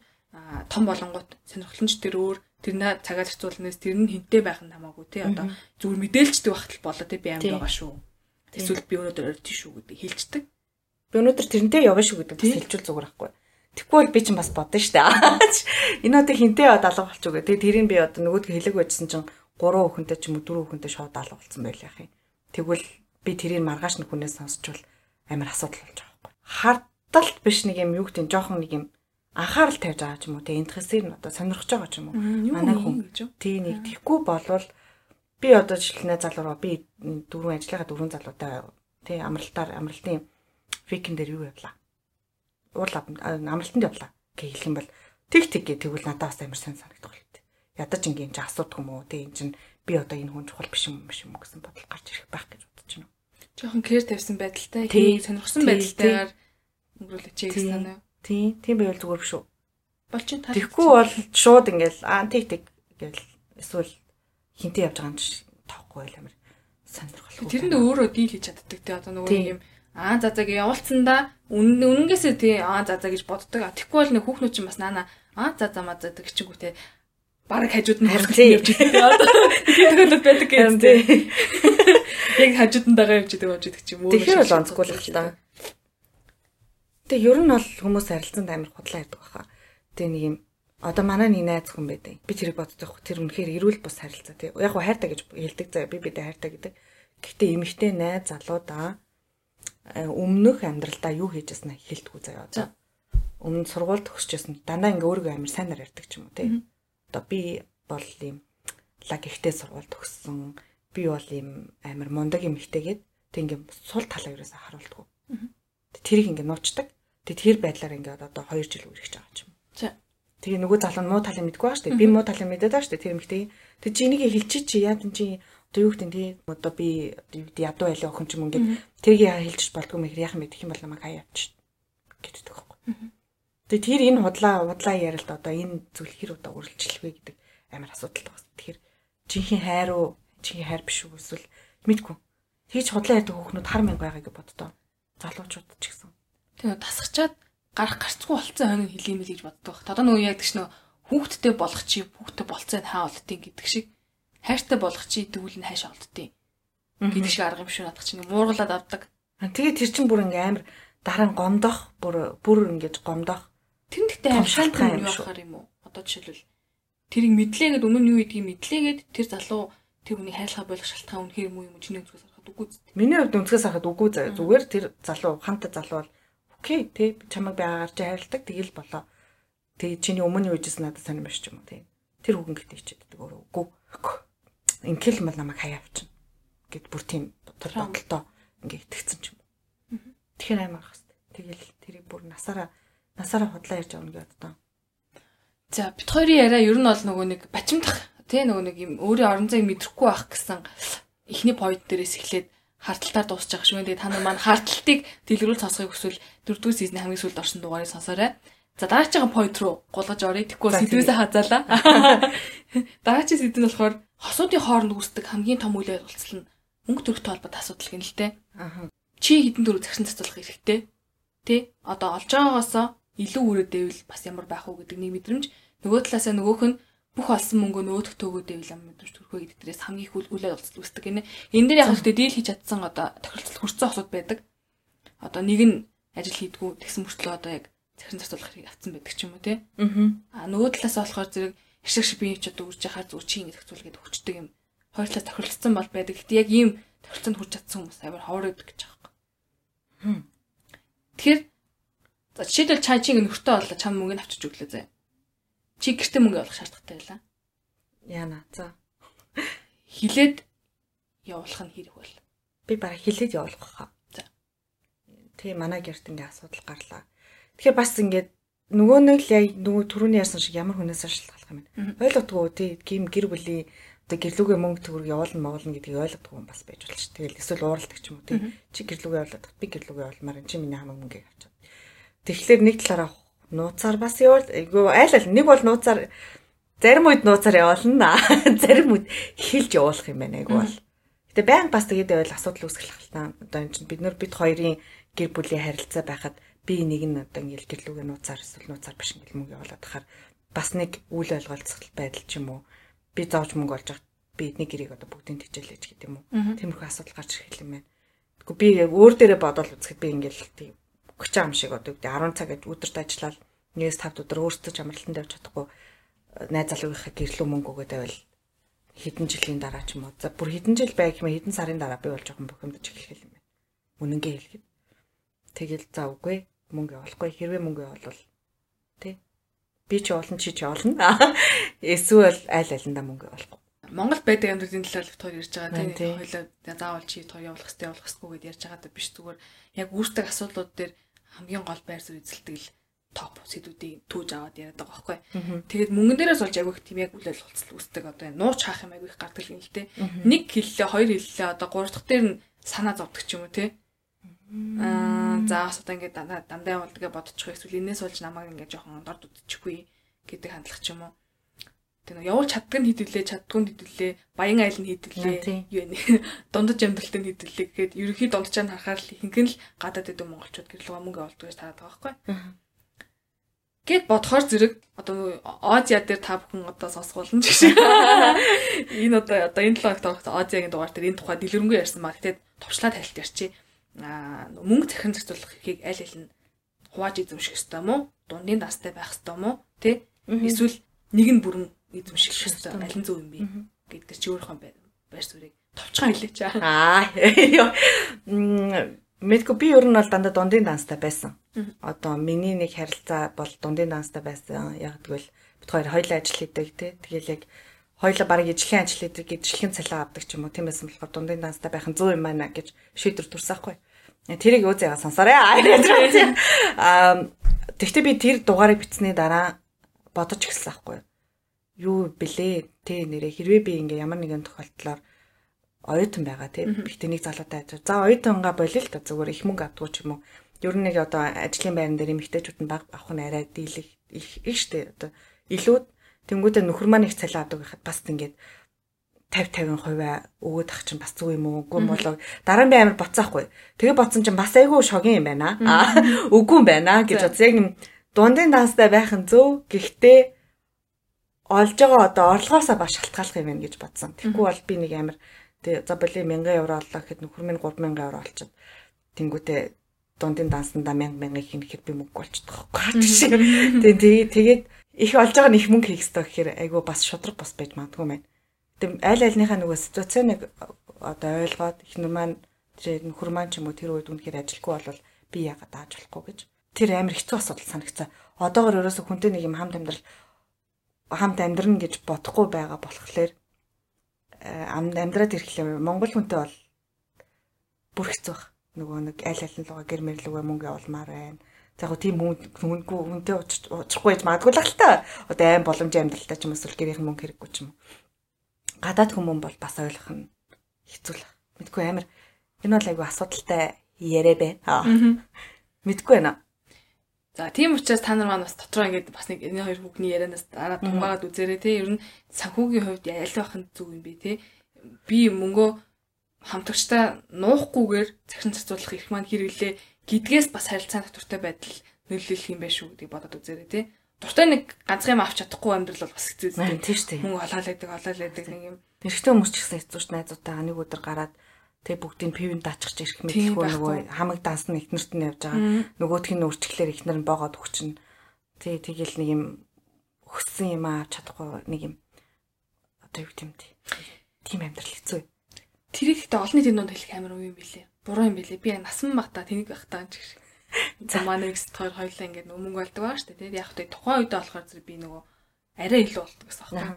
том болонгууд сонирхолтой тэр өөр тэрнээ цагаа зарцуулнаас тэр нь хинтээ байх нь хамаагүй тий одоо зүгээр мэдээлждэг багтал болоо тий би амьд байгаа шүү. Эсвэл би өнөөдөр орж шүү гэдэг хэлждэг. Би өнөөдөр тэрнтэй явна шүү гэдэг бас хэлжүүл зүгээр байхгүй. Тэгвэл бол би ч бас бодно штэ. Энэ одоо хинтээ алга болчих үгээ. Тэгээ тэрийг би одоо нөгөөдгөө хэлэг байжсан чинь 3 хүүхэнтэй ч юм уу 4 хүүхэнтэй шууд алга болсон байл яах юм. Тэгвэл би тэрийг маргааш нэг хүнээс сонсчвал амар асуудал болж байгаа байхгүй. Хардталт биш нэг юм юу гэдэг жоохон нэг юм анхаарал тавьж байгаа ч юм уу. Тэгээ энтхэсээр нь одоо сонирхож байгаа ч юм уу. Манай хүн тий нэг тэггүй болвол би одоо жишээлнээ залуугаа би дөрвөн ажлынхаа дөрвөн залуутай тий амралтаар амралтын фикэн дээр юу явлаа уурлаа амралтанд явлаа гэж хэлэх юм бол тэг тэг гэ тэгвэл надад бас амар сайн санагдах байл. Ядаж ингийн чи асуудаг юм уу? Тэг эн чин би одоо энэ хүн чухал биш юм биш юм гэсэн бодол гарч ирэх байх гэж бодож байна. Жохон кэр тавьсан байдалтай, хийг сонирхсан байдалтайгаар өнгөрүүлээч гэсэн нь. Тийм, тийм байвал зүгээр биш үү? Болч ин таа. Тэгэхгүй бол шууд ингээл аа тэг тэг гэл эсвэл хинтээ явж байгаа юм чи тоохгүй байл амар сонирхолтой. Тэрэнд өөрөө дийл хийж чаддаг те одоо нөгөө юм аа за за гэж явуулсандаа үнэнгээсээ тий аа за за гэж боддог. Тэгэхгүй бол нэг хүүхнүүд чинь бас наана аа за за маа за гिचгүү те бараг хажууд нь харах явж байгаа. Тийм төгөлөд байдаг юм тий. Яг хажууд нь дагаа явж байгаа гэж юм уу. Тэгэхээр бол онцгүй л та. Тэгээ ер нь бол хүмүүс харилцаанд амар худлаа ярьдаг баха. Тэгээ нэг юм одоо манай нэг найз хүн байдаг. Би тэрийг боддог. Тэр үнэхээр эрүүл бус харилцаа тий. Яг хаа хайртай гэж хэлдэг заа. Би бидээ хайртай гэдэг. Гэхдээ эмэгтэй найз залуудаа Э, өмнөх амьдралдаа юу хийжсэн нь хэлдэггүй заяа. За. Өмнө сургууль төгсчихсэн. Дандаа ингээ өөрийгөө амар сайнаар ярьдаг ч юм уу тий. Одоо би бол ийм лаг ихтэй сургууль төгссөн. Би бол ийм амар мундаг юм ихтэйгээд тэг ингээ сул талаа ерөөсө харуулдаг. Тэрийг ингээ нуучдаг. Тэг тэр байдлаар ингээ одоо 2 жил үргэлж байгаа юм. За. Тэгээ нөгөө залуу муу талыг мэдгүй шүү дээ. Би муу талыг мэдээд шүү дээ. Тэр эмэгтэй. Тэг чи энийг хэлчих чи яа тэн чи одоо юу гэдэг тий одоо би ядуу байлаа охин ч юм ингээд тэрийг яа хэлчих болдгоо мэхэр яах юм бэ гэх юм бол намайг хаяа явчих гэдэг байхгүй. Тэгээ тэр энэ худлаа худлаа ярилд одоо энэ зүйл хэр удаа үргэлжлэх вэ гэдэг амар асуудал байна. Тэгэхээр жинхэнэ хайр уу жинхэнэ хайр биш үү эсвэл мэдгүй. Тэгж худлаа ярьдаг хүүхнүүд хар мянга байгааг боддоо. Залуучууд ч гэсэн. Тэгээ тасарчаад гарах гарцгүй болцсон хойно хэлиймэл гэж боддог. Одоо нөгөө яг тэгш нөө хүүхдтэй болох чи хүүхдтэй болцсон хаа болтыг гэдэг шиг хайртай болох чи дүүл нь хайшаа олддیں۔ гэдэг шиг арга юм шүү надад чинь муургалаад авдаг. Тэгээ тэр чин бүр ингээм амар дараа нь гомдох бүр бүр ингэж гомдох. Тэр нэгтэй амшаалтай юм яахаар юм уу? Одоо жишээлбэл тэрийг мэдлээгээд өмнө нь юу гэдгийг мэдлээгээд тэр залуу тэр хүнийг хайрлахаа болох шалтгаан үнэхээр юм уу юм чиний өнцгөөс харахад үгүй зү. Миний хувьд өнцгөөс харахад үгүй зүгээр тэр залуу ханта залуу бол окей тий чамайг би агаар чи хайрладаг тэгэл болоо. Тэгээ чиний өмнө юу хийжсэн надад сонирм биш ч юм уу тий. Тэр хүүхэн гэтээ хичээддэг өөрөө үгүй ингээл мал намайг хаяа авчин гэд бүр тийм тэр бодолтой ингээ итгэцэн ч юм. Тэгэхээр аймаг хас. Тэгэл тэрийг бүр насаараа насаараа худлаа ярьж авна гэдэг одоо. За бит хоёрын яриа ер нь бол нөгөө нэг бачимдах тий нөгөө нэг юм өөрийн орон зайг мэдрэхгүй байх гэсэн эхний point дээрээс эхлээд харталтаар дуусчих шүү. Тэгээд та нар маань харталтыг дэлгэрүүл сонсохыг хүсвэл дөрөвдүгээр сизний хамгийн сүүлд орсон дугаарыг сонсоорой. За дараагийн point руу гулгаж оръё. Тэгэхгүй сэдвээсээ хазаалаа. Дараагийн сэдв нь болохоор хосуудын хооронд үүсдэг хамгийн том үйл явдал нь мөнгө төрөхтэй холбоотой асуудал гэнэ л дээ. Аа. Чи хэдэн дөрөв загсан цацуулах хэрэгтэй. Тэ? Одоо олж байгаагаасаа илүү өрөөдөөвэл бас ямар байх уу гэдэг нэг мэдрэмж. Нөгөө талаасаа нөгөөх нь бүх олсон мөнгөө нөгөөдөх төгөөдөөвэл ямар мэдрэмж төрөхөө гэдэг дээрээс хамгийн их явдал үүсдэг гинэ. Энэ дээр яг хөтэ дийл хийж чадсан одоо тохиролцол хүрсэн осууд байдаг. Одоо нэг нь ажил хийдгүү тэгсэн мөртлөө одоо яг захиран зацуулах хэрэг авцсан байдаг ч юм уу тий. Аа нөгөө талаас болохоор зэрэг ашиг шиг бие ч одоо үрж яхаар зүр чи ингэ зохицуулгээд өгчдөг юм. Хоёр талаас тохиролцсон бол байдаг. Гэтэ яг ийм тохиролцоонд хүрч чадсан хүмүүс амар ховор өгдөг гэж байгаа юм. Тэгэхээр за жишээлбэл чаа чи ингэ нөхөртэй боллоо чам мөнгө нь авчиж өглөө заяа. Чи гэртээ мөнгө олох шаардлагатай байлаа. Яна за. Хилээд явуулах нь хэрэг бол. Би бараг хилээд явуулах хаа. За. Тэгээ манай гэрт ингээ асуудал гарлаа Тэгэхээр бас ингээд нөгөө нэг л яг нөгөө түрүүний ярьсан шиг ямар хүнээс шалтгаалах юм бэ? Ойлгодгоо тий гим гэр бүлийн одоо гэрлүүгээ мөнгө төгрөг явуулна муулна гэдгийг ойлгодгоо юм бас байж болно шүү. Тэгэл эсвэл ууралдаг ч юм уу тий. Чи гэрлүүгээ явуулаад би гэрлүүгээ явуулмаар чи миний хамаг мөнгө авчаад. Тэгэхээр нэг талаараа нууцаар бас явуул айгүй айл айл нэг бол нууцаар зарим үед нууцаар явуулна. Зарим үед хилж явуулах юм байна айгүй бол. Гэтэ баян бас тэгээд байвал асуудал үүсгэх л та. Одоо энэ чинь бид нар бид хоёрын гэр бүлийн харилцаа байхад би нэг нь одоо ингээл гэрлүүгээ нууцаар эсвэл нууцаар биш ингээл мөнгө явуулаад тахаар бас нэг үйл ойлголцох байдал ч юм уу. Би зовж мөнгө олж байгаа би эдний гэрийг одоо бүгдийг тижээлээж гэдэг юм уу. Тиймэрхүү асуудал гарч ирэх юм байна. Тэгэхгүй би өөр дээрээ бодоод үзэхэд би ингээл тийм өгч ам шиг одоо 10 цаг гэж өдөрт ажиллаад нэгээс 5 өдөр өөртөө амралтанд явж чадахгүй найз залуугийнхаа гэрлүү мөнгө өгөөд байвал хэдэн жилийн дараа ч юм уу. За бүр хэдэн жил байг юм хэдэн сарын дараа би болж байгаа бохимдож эхлэх юм байна. Үнэнгээ хэлэхэд. Тэгэл за үгүй мөнгө явуулахгүй хэрвээ мөнгө явуулвал тий би ч явуулна чи ч явуулна. Эсвэл аль алиндаа мөнгө явуулахгүй. Монгол байдаг амьдралын талаар л тоор ярьж байгаа тийм хоёлаа заавал чи тоо явуулах хэрэгтэй явуулах хэрэггүй гэдээ ярьж байгаа биш зүгээр яг үүсдэг асуудлууд дээр хамгийн гол байр суурь эзэлдэг л топ сэдвүүдийг түүж аваад яриад байгаа байхгүй. Тэгээд мөнгөн дээрээс болж агиох тийм яг үл ойлголцол үүсдэг одоо нууч хаах юм агиох гардаг юм л те. Нэг хэллээ, хоёр хэллээ одоо гурав дахь дээр нь санаа зовдөг ч юм уу те. Аа за бас одоо ингээд дандаа явуулдаг бодчих эсвэл энэс болж намайг ингээд жоохон дорд үдчихгүй гэдэг хандлага ч юм уу. Тэг нэг явуул чаддаг нь хэдүүлээ, чаддгүй нь хэдүүлээ, баян айл нь хэдүүлээ. Юу вэ? Дундаж амьдралтай нь хэдүүлээ гэхэд ерөнхий дунджаа нь харахаар л нь л гадаад идэв монголчууд гэрлүүгээ мөнгө олддог гэж тараад байгаа байхгүй. Гэт бодохоор зэрэг одоо Азиа дээр та бүхэн одоо сонсгуулна гэж. Энэ одоо одоо энэ 7 хоногт Азиагийн дугаар дээр энэ тухай дэлгэрэнгүй ярьсан маа. Гэтэ товчлаад тайлт ярьчи. Аа мөнгө захин зохицуулах эрхийг аль аль нь хувааж эзэмших ёстой мó? Дундын дастай байх ёстой мó? Тэ? Эсвэл нэг нь бүрэн эзэмших аль нь зөв юм бэ? гэдэг чи өөрийнхөө байр суурийг товчхон хэлээч. Аа. Мэдгүй би ер нь бол дандаа дундын данстай байсан. Одоо миний нэг харилцаа бол дундын данстай байсан. Яг тэгвэл бид хоёр хоёулаа ажил хийдэг тий. Тэгэл яг хоёулаа баг ижлэхэн ажил хийдэг, ижлэхэн цалин авдаг ч юм уу. Тийм байсан болохоор дундын данстай байх нь зөв юм байна гэж шийдвэр төрсөхгүй. Тэрийг өө заяа сонсоорой. Аа тэгвэл би тэр дугаарыг бичсний дараа бодож эхэлсэн байхгүй юу блэ? Тэ нэрээ хэрвээ би ингээ ямар нэгэн тохиолдлоор оюутан байгаа тийм би тэнийг залуутай ажиж. За оюутангаа болил л та зүгээр их мөнгө авдгүй ч юм уу. Ер нь нэг одоо ажлын байран дээр эмэгтэйчүүд нь баг авах нь арай дийлэх их их штэ одоо илүүд тэнгуүдээ нөхөр маань их цалин авдаг байхад бас ингээд 50 50% өгөөд ах чинь бас зүг юм уу? Үгүй болоо. Дараа нь би амар боцсаахгүй. Тэгээ боцсон чинь бас айгүй шогийн юм байна. Аа үгүй юм байна гэж бодсон. Яг дундын данстай байх нь зөв. Гэхдээ олж байгаа одоо орлогоосоо ба шалтгааллах юм байна гэж бодсон. Тэгэхгүй бол би нэг амар Тэгээ за боли 1000 евро оллоо гэхэд нөхөр минь 3000 евро олчиход тэнгүүтээ дундын дансандаа 1000 1000 хийнэ гэхэд би мөнгө болчихдог байхгүй. Тэгээ тэгээд их олж байгаа нь их мөнгө хийх хэрэгтэй гэхээр айгүй бас шудраг бас байж магадгүй мэн. Тэгээ аль альныхаа нөгөө ситуацийг одоо ойлгоод их нүр маань тэр нөхөр маань ч юм уу тэр үед үнэхээр ажилгүй болвол би яагаад дааж болохгүй гэж. Тэр амар хэцүү асуудал санагцаа. Одоогор ерөөсө хүнтэй нэг юм хамт амьдрал хамт амьдрна гэж бодохгүй байгаа болохоор амьдраад ирэхлээр Монгол хүнтэй бол бүр хэцүү баг. Нөгөө нэг аль аль нь луга гэр мэрлүүгээ мөнгө явуулмаар байна. За яг тийм хүнгүй хүнтэй уучихгүй гэж магадгүй л та. Одоо аим боломжийн амьдралтай ч юм эсвэл гэрийнхэн мөнгө хэрэггүй ч юм уу. Гадаад хүмүүс бол бас ойлгох нь хэцүү л. Мэдгүй амар энэ бол айгүй асуудалтай яриа байна. Мэдгүй байна. За тийм учраас та нар маань бас дотроо ингээд бас нэг энэ хоёр хүүхний ярианаас дараа тунгаад үзээрэй те. Ер нь санхүүгийн хувьд аль байх нь зүг юм бэ те. Би мөнгөө хамтагчтай нуухгүйгээр захин цацуулах их маань хэрэглээ. Гэдгээс бас харилцаа доктортой байдал нөлөөлөх юм байх шүү гэдгийг бодоод үзээрэй те. Дуртай нэг ганцхан юм авч чадахгүй амьдрал бол бас хэцүү дээ тийм шүү дээ. Мөнгө олоолаадаг олоолаадаг нэг юм. Эрэгтэй хүмүүс ч гэсэн хэцүү ш найзуудтайгаа нэг өдөр гараад тэг бүгдийг пивэнд дааччих ирэх мэдлгүй нөгөө хамаг данс нь ихнэрт нь явж байгаа. Нөгөөх нь үрчлэхээр ихнэр нь боогод өгчин. Тэг тэгэл нэг юм өссөн юм аа чадахгүй нэг юм одоо юу гэмтэй. Тим амьдрал хэцүү. Тэр ихтэй олонний тэн донд хэлэх амар уу юм бэлээ. Буруу юм бэлээ. Би насан багтаа тэнийг багтаа гэж. За манай экс хоёр хоёлаа ингээд мөнгө болдог байгаа шүү дээ. Яг тэ тухайн үедээ болохоор зэрэг би нөгөө арай илүү болдог гэсэн байна.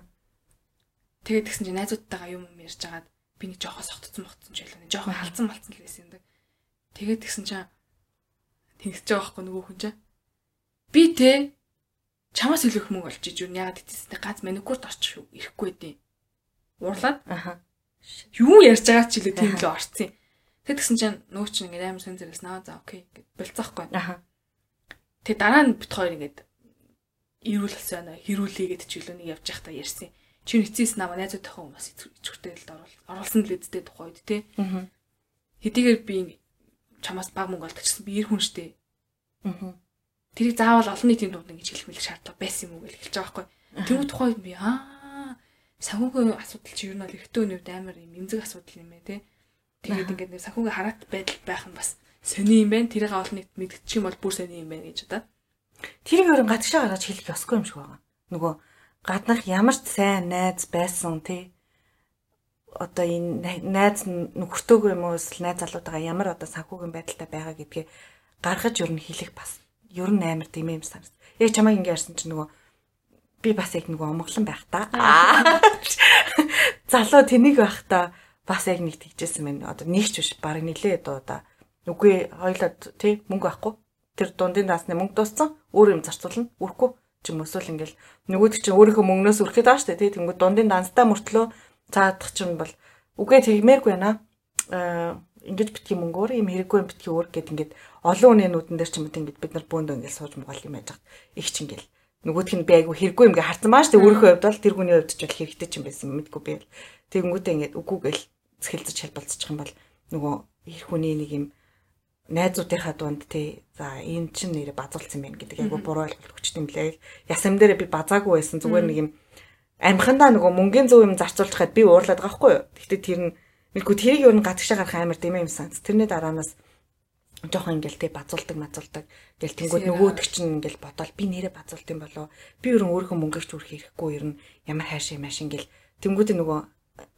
Тэгээд тэгсэн чинь найзуудтайгаа юм юм ярьж агаад би нэг жоохоо согтцсон могтсон ч байлаа. Нэг жоохоо халдсан малцсан л байсан юм да. Тэгээд тэгсэн чинь тэгсэж байгаа байхгүй нөгөө хүн чинь. Би те чамаас илүү их мөнгө олж иж юу ягаад гэдэгтэй гац маникюрт орчих. Ирэхгүй дээ. Уурлаад. Аха. Юу ярьж байгаа ч илүү тийм л орцсон. Тэг тэгсэн чинь нөгөө чинь ингээд амар сэн зэрэгс наа за окей болцоохгүй. Аха. Тэг дараа нь бит хоёр ингээд ирүүл болсон байна. Хэрүүлээ гэдэг ч илүү нэг явж байхдаа ярьсан. Чи эцээс намаа найзуудынхаа хүмүүс ичгүүртэй л оруулсан л үсттэй тухай үед те. Аа. Хэдийгээр би чамаас баг мөнгө олдчихсан би эр хүн штэ. Аа. Тэрийг заавал олон нийтийн дунд ингэж хэлэх мэл шаардлага байсан юм уу гэж хэлж байгаа байхгүй. Тэнгүү тухайд би аа санхүүгийн асуудал чи нь бол эртөө өнөвд амар юм эмзэг асуудал юм ээ те. Тэгээд ингээд нэг санхүүгийн хараат байдал байх нь бас сони юм байна. Тэрийг олон нийт мэдчих юм бол бүр сони юм байна гэж одоо. Тэрийг өөр гадагшаа гаргаж хэлэх ёсгүй юм шиг байгаа. Нөгөө гаднах ямар ч сайн найз байсан тий одоо энэ найз нөхөртөөгөө юм уу эсвэл найз залуутайгаа ямар одоо санхүүгийн байдалтай байгаа гэдгээ гаргаж ер нь хэлэх бас ер нь амар тийм юм санагд. Яг чамайг ингэ ярьсан чинь нөгөө би бас яг нөгөө омглон байх та. Залуу тэнийг байх та бас яг нэг тэгжсэн мэн. Одоо нэгч биш баг нилээ одоо одоо үгүй хоёлоо тий мөнгө байхгүй. Тэр дундын даасны мөнгө дууссан. Өөр юм зарцуулна. Үрхгүй ч юм эсвэл ингээл нөгөөд чинь өөрийнхөө мөнгнөөс үрхэд байгаа штэ тий. Тэнгууд дундын данстай мөртлөө цаадах чинь бол үгүй тэгмээргүй байна. Аа ингэж битгий мөнгөөр юм хэрэггүй юм битгий өөр гэд ингээд олон хүний нүдэн дээр ч юм уу ингэж бид нар бөөндөө ингээд сууж мгал юм яаж хат их ч ингээл нөгөөх нь би айгу хэрэггүй юм гээ харсан маа штэ. Өөрийнхөө хувьд бол тэр хүний хувьд ч бол хэрэгтэй ч юм байсан мэдгүй би. Тэгэнгүүтээ ингээд үгүй гэл цэхэлцэж хэлбэлцчих юм бол нөгөө их хүний нэг юм найзуудынхаа дунд тий за энэ чинь нэр базуулсан байна гэдэг айгу буруу ойлголт өгчт юм лээ ясам дээр би базаагүй байсан зүгээр нэг юм амхандаа нөгөө мөнгөний зөв юм зарцуулж хаад би уурлаад байгаа хгүй юу гэхдээ тэр нь Мэдгүй тэрийг юу н гадагшаа гарах амар дэмэ юм санс. Тэрний дараанаас жоохон ингээл тэг базуулдаг мазуулдаг. Тэгэл тэнгууд нөгөөдөг чинь ингээл бодоол би нэрээ базуулт юм болоо. Би ерөн өөрийнхөө мөнгөөрч үрэх хэрэггүй ер нь ямар хайшаа маш ингээл тэнгууд нөгөө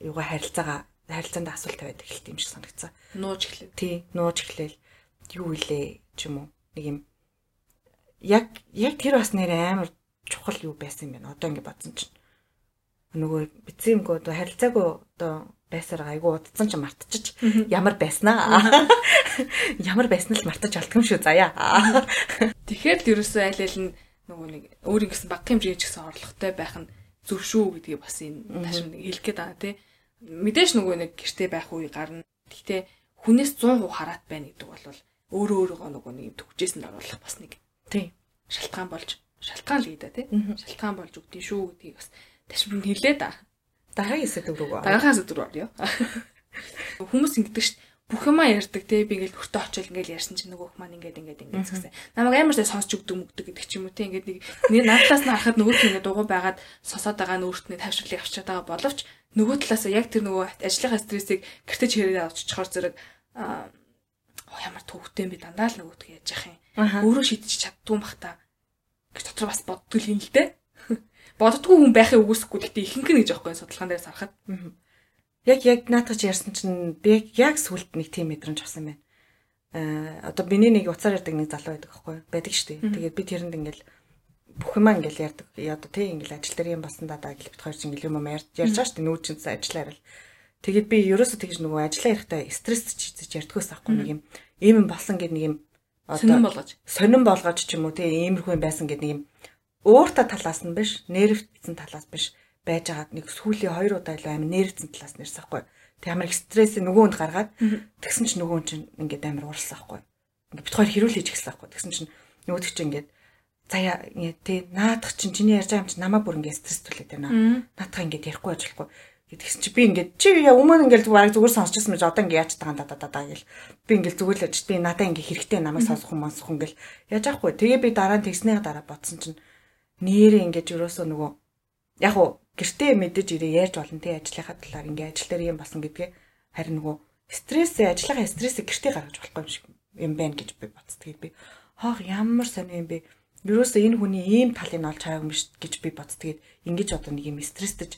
юугаа харилцаагаа харилцаанд асуулт тавиад эхэлт юм шиг санагцсан. Нууж эхлэв. Тий, нууж эхлэв. Юу илээ ч юм уу. Нэг юм яг яг тэр бас нэр амар чухал юу байсан юм бэ? Одоо ингэ бодсон чинь. Нөгөө бицэн юмгоо одоо харилцаагүй одоо байсаар айгу удцсан ч мартчих ямар байснаа ямар байснаа л мартаж алдсан шүү заяа. Тэгэхээр л ерөөсөө аль аль нь нөгөө нэг өөрийн гэсэн баг хэмжээ ч гэсэн орлоготой байх нь зөв шүү гэдгийг бас энэ ташим нэг хэлэх гээд байгаа тий мэдээж нөгөө нэг гэртээ байх үе гарна. Гэхдээ хүнээс 100% хараат байна гэдэг бол өөрөө өөрийгөө нөгөө нэг төгжээсэнд оруулах бас нэг тий. шалтгаан болж шалтгаан л гэдэг тий. Шалтгаан болж өгдөө шүү гэдгийг бас ташим хэлээ да Дараагийн сэдв рүү. Дараагийн сэдв рүү орё. Хүмүүс ингэдэг ш бүх юмаа ярьдаг те би ингээл өртөө очил ингээл ярьсан чинь нөгөөх маань ингээд ингээд ингээд гэсэн. Намайг амар сайн сонсч өгдөг мөгдөг гэдэг ч юм уу те ингээд нэг надаас нь харахад нөгөө хүн ингээд дугуй байгаад сосоод байгаа нь өөртөө тавширлыг авчиад байгаа боловч нөгөө талаас яг тэр нөгөө ажлынхаа стрессийг гэртеж хэрэг авч чухаар зэрэг ямар төвхтэй юм би дандаа л нөгөөдгөө яаж яах юм. Өөрөө шийдчих чаддгүй бах та. гэж дотор бас боддог юм л дээ боддгоо хүн байхыг үгүйсэхгүй гэхдээ ихэнх нь гэж аахгүй судалгаан дээр сарахад. Яг яг наатач ярьсан чинь би яг сүлд нэг тийм мэдрэмж авсан байна. Аа одоо биний нэг уцаар ярддаг нэг залуу байдаг аахгүй байдаг шүү дээ. Тэгээд би тэрэнд ингээл бүх юм ингээл ярьдаг. Одоо тий ингээл ажил дээр юм болсон даа гэл бит хоёр чинь ингээл юм ярьж ярьж байгаа шүү дээ. Нүүр чинь ажиллаар л. Тэгээд би ерөөсөө тэгж нөгөө ажиллаа ярихдаа стресс чийж ярьдгоос ахгүй нэг юм ийм юм болсон гэдэг нэг юм сонирн болгож сонирн болгож ч юм уу тий иймэрхүү юм байсан гэдэг нэг юм уурта талаас нь биш, нервтсэн талаас биш байж байгаа нэг сүүлийн 2 удаа илүү амин нервтсэн талаас нэрсэхгүй. Тэг амар стрессээ нөгөөнд гаргаад тэгсэн чинь нөгөө чинь ингээд амар уурсан байхгүй. Ингээд бит хоёр хэрүүл хийж эхэлсэн байхгүй. Тэгсэн чинь нөгөөдөг чинь ингээд заяа ингээд тий наадах чинь чиний ярьж байгаа юм чинь намаа бүр ингээд стресс түлээд байна. Наадах ингээд ярихгүй ажиллахгүй гэдгийгс чи би ингээд чи өмнө ингээд бараг зүгээр сонсчихсан мэж одоо ингээд яаж тагаан да да да гэл би ингээд зүгээр л ажиж би надаа ингээд хэрэгтэй намайг сонсох юм сонсох юм гэл яаж аахгүй тэгээ би дараа нь тэгснээ дараа бодсон чинь нэрээ ингэж өрөөсөө нөгөө яг уу гэртээ мэдэж ирээ ярьж болно тий ажлынхаа талаар ингээ ажил дээр юм болсон гэдгээ харин нөгөө стрессээ ажлынхаа стрессээ гэртээ гаргаж болохгүй юм шиг юм байна гэж би бодсон. Тэгээд би хоох ямар сони юм бэ? Ерөөсөө энэ хүний ийм талыг олж хараагүй юм шүү гэж би бодсон. Тэгээд ингэж одоо нэг юм стресстэж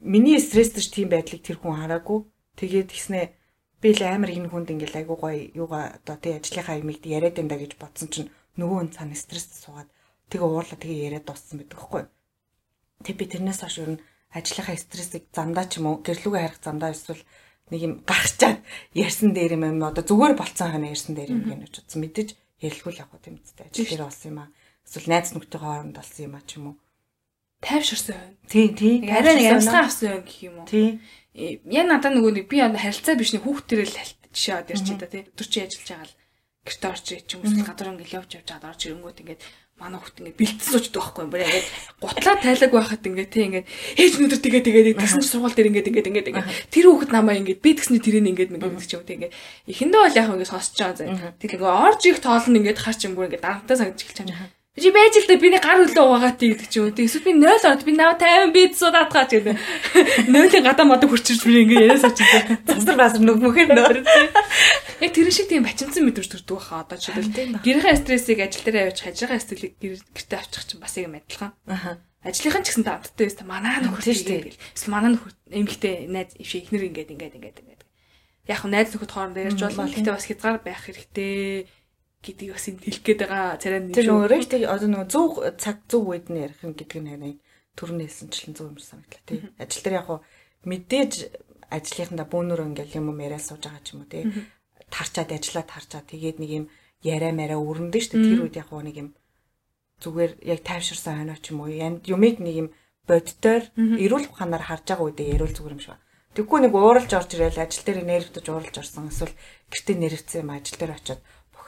миний стресстэж тийм байдлыг тэр хүн хараагүй. Тэгээд тэгснээ би л амар энэ хүнд ингээл айгуу гоё юугаа одоо тий ажлынхаа юмыг яриад энэ да гэж бодсон чинь нөгөө хүн цаана стресст суугаад тэгээ уурлаа тэгээ яриад дууссан байдаг хгүй. Тэг би тэрнээс хойш ер нь ажлынхаа стрессийг замдаа ч юм уу гэрлүүгээ харих замдаа эсвэл нэг юм гарчаад ярьсан дээр юм одоо зүгээр болцсон хана ярьсан дээр юм гэж утсан. Мэдээж ярилгүй л яг гоо тийм үстэй ажил дээр болсон юм аа. Эсвэл найз нөхдөйхөө хооронд болсон юм аа ч юм уу тайвширсан байна. Тий, тий. Арай нэг амсгаа авсан юм гэх юм уу. Тий. Яг надад нөгөө нэг би харилцаа биш нэг хүүхд төрөл жишээ од ярьж та тий. Өдөр чи ажиллаж байгаа л гэрте орч ч юм уу гадар ингээл явж явж чад орж ирэнгүүт ингээд манай хүүхд ингээд бэлдсэн суучдаг байхгүй юм. Бүр ингээд гутлаа тайлаг байхад ингээд тий ингээд ээж өнөдөр тэгээ тэгээ тэгсэн сургууль дээр ингээд ингээд ингээд ингээд тэр хүүхд намаа ингээд би тэгсний тэрийг ингээд ингээд ч юм тий ингээд эхэндээ бол яг ингээд сонсож байгаа зэ. Тэгээ орж их тоолно ингээд харч юм бүр ингээд дарамтаа санагдаж эхэлж байгаа. Чи байж л да биний гар хөлөө угаагаад гэдэг ч юм. Эсвэл би 0 орд би нав 50 бит судаад гаач гэдэг. 0-ийн гадаа мод хурчирч би ингээ яриа суучих. Засар басар нүг мөхөр нөр. Яг тэр шиг тийм бачимсан мэдрэмж төрдөг баха одоо жишээлбэл гэрийн стрессийг ажил дээр авчих, хажиргаа стрессийг гэртээ авчих чинь бас юм адилхан. Аа. Ажлынхан ч гэсэн таамттай байсан. Манаа нөхөр тийм гэл. Эсвэл манаа нөхөр эмгтэй найз ившээ ихнэр ингээд ингээд ингээд ингээд. Яг найз нөхөд хоорондоо ярьж болоо. Гэхдээ бас хязгаар байх хэрэгтэй гэдгийг бас энэ хэлэх гээд байгаа царай нэг Тэр өөрөө тэг одоо нөгөө 100 цаг 100 үед нь ярих юм гэдэг нь нэг төрний хэлсэнчлэн 100 юм санагдлаа тий. Ажил дээр яг хуу мэдээж ажлынхандаа бөөнөр ингээл юм яриад сууж байгаа ч юм уу тий. Тарчаад ажиллаад тарчаад тэгээд нэг юм яриа мараа өрнөдөн шүү. Тэр үед яг хуу нэг юм зүгээр яг тайвширсан хойноо ч юм уу юмыг нэг юм боддоор эрүүл ухаанаар харж байгаа үедээ яриул зүгээр юм шиг. Тэгвэл нэг ууралж орж ирэл ажил дээр нэрвдэж ууралж орсон эсвэл гэртээ нэрвцсэн юм ажил дээр очиод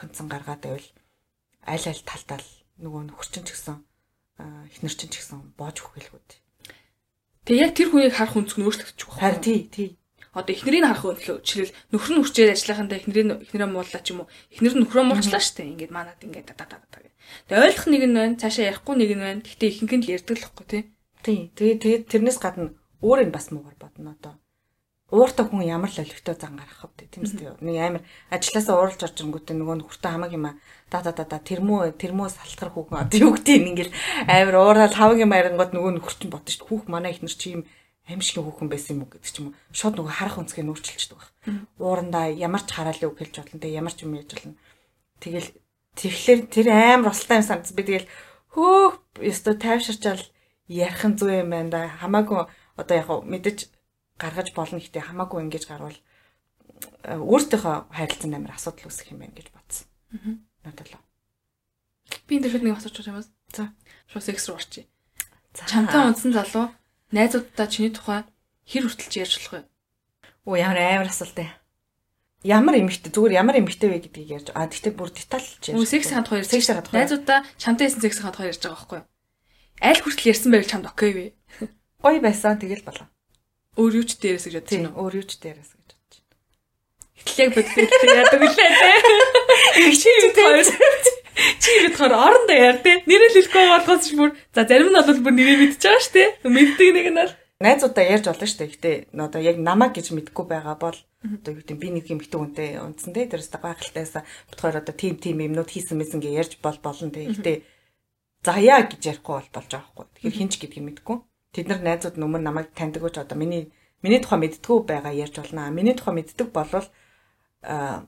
хөнцөн гаргаад байвал аль аль талдаа нөгөө нөхөрчин ч гэсэн эхнэрчин ч гэсэн боож өгөхэлгүүд. Тэгээ яг тэр хүнийг харах өнцг нь өөрчлөгдөж байгаа. Харин тий, тий. Одоо эхнэрийг харах өнцлөө жишээл нөхөр нь үрчээр ажиллахандаа эхнэрийн эхнэрээ мууллаа ч юм уу. Эхнэр нь нөхрөө муулчлаа штэ. Ингээд манад ингээд да да да. Тэгээ ойлгох нэг нь байна, цаашаа ярихгүй нэг нь байна. Гэхдээ ихэнх нь л ярьдаг л байхгүй тий. Тий. Тэгээ тэгээд тэрнээс гадна өөр нь бас муугар бодно одоо ууртай хүн ямар л олигтой зан гаргах вэ тийм үстэй. Нэг амар ажилласаа ууралж орж ирэнгүүтээ нөгөө нөхөртөө хамаг юм а да да да тэрмөө тэрмөө салтгар хүүхэн одоо юу гэдэг ингээл амар уурал хаваг юм арингууд нөгөө нөхөр чинь бодсон шүү. Хүүх манай ихнэр чи юм амьшгийн хүүхэн байсан юм уу гэдэг ч юм уу. Шууд нөгөө харах өнцгөө нүүрчилчдэг баг. Уурандаа ямар ч хараалын үг хэлж болно те ямар ч юм яаж болно. Тэгэл тэгэхээр тэр амар усалтай юм санагдсан. Би тэгэл хөөх ёстой тайвширчаал ярих нь зүй юм байна да. Хамаагүй одоо яг мэдээж гаргаж болно гэхдээ хамаагүй ингэж гарвал э, өөртөөхөө хайрлцсан амир асуудал үүсэх юм байна гэж бодсон. Аа. Надад л. Би энэ дэхэд нэг асууж байгаа юм. За. Шууд секс руу орчих. За. Чамтай унтсан залуу найзуудтай чиний тухай хэр хүртэлж ярьж болох вэ? Оо ямар амар асуулт ээ. Ямар эмэгтэй зүгээр ямар эмэгтэй вэ гэдгийг ярьж. А тэгтээ бүр детальж ярьж. Секс хад хоёр секс хад хоёр. Найзуудаа чамтай исэн секс хад хоёр ярьж байгаа байхгүй юу? Аль хүртэл ярьсан байвал чамд окей вэ? Гоё байсан тэгэл болоо. Өөр юу ч дээрээс гэж бодож байна. Өөр юу ч дээрээс гэж бодож байна. Эхлээд боддог яадаг үлээ те. Чи хоёр чи бодохоор орондоо яар те. Нэрэл хэлэхгүй болгоос ч бүр за зарим нь бол бүр нэрээ мэдчихэж байгаа шүү те. Мэддэг нэг нь бол найзуудаа ярьж болно шүү дээ. Гэтэ одоо яг намаа гэж мэдгүй байгаа бол одоо юу гэдэг би нэг юм хитэг үнтэй унтсан те. Тэрээс гайхалтайсаа бодохоор одоо тим тим юмнууд хийсэн мэсэн гэж ярьж бол болно те. Гэтэ заяа гэж ярихгүй бол болж байгаа хгүй. Тэгэхээр хинч гэдгийг мэдгүй тэд нар найзууд нь өмнө намайг таньдаг гэж одоо миний миний тухай мэддгүү байгаа ярьж болно. Миний тухай мэддэг болвол а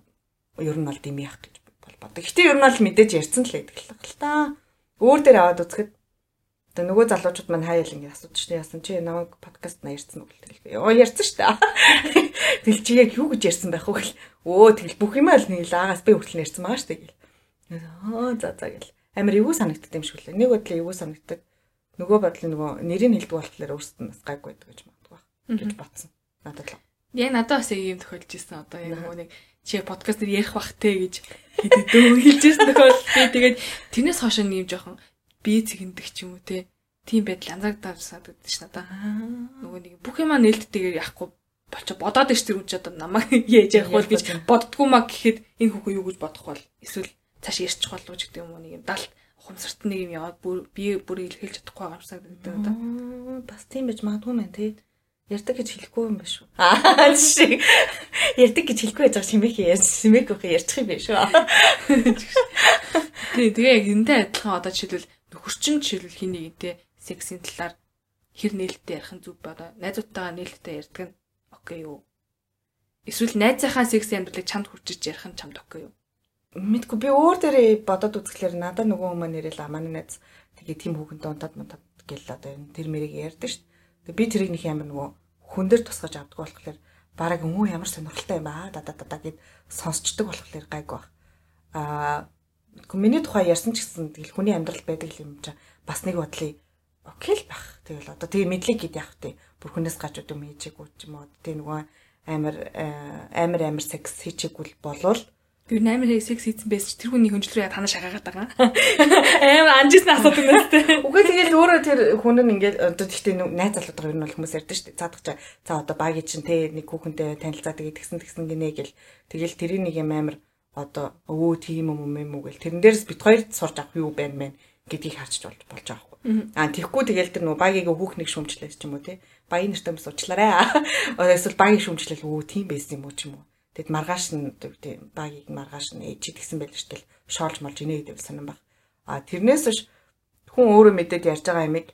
ер нь бол димиях гэж бол бодог. Гэтэ ер нь бол мэдээж ярьсан л байдаг л та. Өөр дээр аваад үзэхэд одоо нөгөө залуучууд маань хаяал ингэ шүү дээ. Яасан чи намайг подкаст на ярьсан уу гэлээ. Оо ярьсан дээ. Тэгэл чи яг юу гэж ярьсан байх вэ гэл. Өө тэгэл бүх юм л нэг лагаас би хүртэл ярьсан шүү дээ гэл. Аа за за гэл. Амар эвгүй санагддаг юм шиг лээ. Нэг бодлоо эвгүй санагддаг нөгөө бодлын нөгөө нэрийг хэлдэг болохоор өөрсдөд нь бас гайгүй байдаг гэж магадгүй гэж батсан. Надад л. Яг надад бас ийм тохиолж ирсэн. Одоо яг нөгөө нэг чи подкаст дээр ярих бах те гэж хэдэн хэлж ирсэн тохиол би тэгээд тэрнээс хойш нэм жоохон бие цэгэндэг ч юм уу те. Тийм байдал анзаагдаад санагддаг ш надаа. Нөгөө нэг бүх юмаа нээлттэйгээр яахгүй болчо бодоод иш тэр үн ч одоо намайг яаж явах бол гэж боддгоо маа гэхэд энэ хүүхэн юу гэж бодох бол эсвэл цааш ярьчих болов ч гэдэг юм уу? Нэг юм далд ухамсарт нэг юм яваад би бүр илэрхийлж чадахгүй байгаа юм санагдаад одоо. Бас тийм байж магадгүй мэн тий. Ярддаг гэж хэлэхгүй юм биш үү? Аа жишээ. Ярддаг гэж хэлэхгүй байж байгаа шимэк ярьж шимэк өгөх ярьчих юм биш үү? Тий, тэгээ яг эндээ адилхан одоо жишээлбэл нөхөрчин жишээлбэл хин нэгэнтэй сексийн талаар хэр нээлттэй ярих нь зүг бодоо. Найзуудтайгаа нээлттэй ярьдаг нь окей юу? Эсвэл найзынхаа секси амьдралыг чамд хүрчиж ярих нь чамд окей юу? Мэдгүй би өөр дээрээ бодоод үзэхлээр надад нөгөө хүмүүс нэрэл аманы найз тэгээ тийм хүүхэнтэй унтаад мунтаад гэл одоо тэр мэрийг ярьдаг шүү дээ. Би тэрийг нэг амар нөгөө хүн дээр тусгаж авдаг болохоор бараг өнгөө ямар сонирхолтой юм аа да да да гэд сонсчдаг болохоор гайгүй баг. Аа миний тухай ярьсан ч гэсэн тэгэл хүний амьдрал байдаг юм чинь бас нэг бодлыг окей л байх. Тэгэл одоо тэгээ мэдлэг гэд явах тий. Бүр хүнээс гажууд юм хийчихгүй ч юм уу. Тэгээ нөгөө амар амар амар секс хийчихгүй болвол Тэр 8 секс хийсэн байсан чи тэр хүний хөнжлөрөө танаа шагаагаад байгаа. Амар анжисны асуудаг нэстэй. Үгүй тэгэл өөрөө тэр хүн нь ингээд одоо тэгтээ найз залуудаг юм бол хүмүүс ярьдаг шүү дээ. Цаадах чаа. За одоо багийн чинь те нэг хүүхэнтэй танилцаа тэгээ тэгсэн тэгсэн гинэ гэл тэгэл тэрийн нэг юм амар одоо өө тийм юм юм уу гэл тэрэн дээрс бит хоёр сурж авах юу байна мэн гэдгийг харж болж байгаа хгүй. Аа тэгхгүй тэгэл тэр нөө багийг хүүхнийг шүмжлээс ч юм уу те. Багийн нэртэй хүмүүс уучлаарай. Эсвэл багийн шүмжлэл өө тийм байсан юм уу ч юм уу Тэгэд маргааш нь тийм багийг маргааш нь ээж гэсэн байл дээ. Шоолж молж инээ гэдэг санам баг. А тэрнээс биш хүн өөрөө мэдээд ярьж байгаа юмыг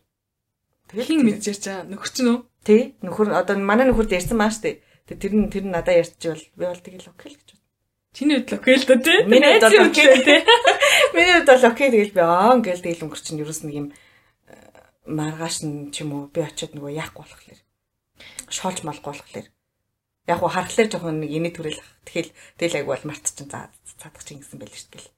тэгэл хин мэдж ярьж байгаа нөхөр чинь үү? Тий. Нөхөр одоо манай нөхөрд ярьсан маа дээ. Тэгээ тэр нь тэр нь надад ярьчихвал би бол тэгэл окей л гэж байна. Чиний хувьд окей л доо тий. Миний хувьд бол окей тий. Миний хувьд бол окей тэгэл би аа ингээл тэгэл өнгөр чинь ерөөс нэг юм э, маргааш нь ч юм уу би очиод нөгөө яахгүй болохоор шоолж малахгүй болохоор яг уу харахлаар жоохон нэг инээ төрөл. Тэгэл тэгэл айгу бол мартчихсан за цаадах чинь гэсэн байл шүү дээ.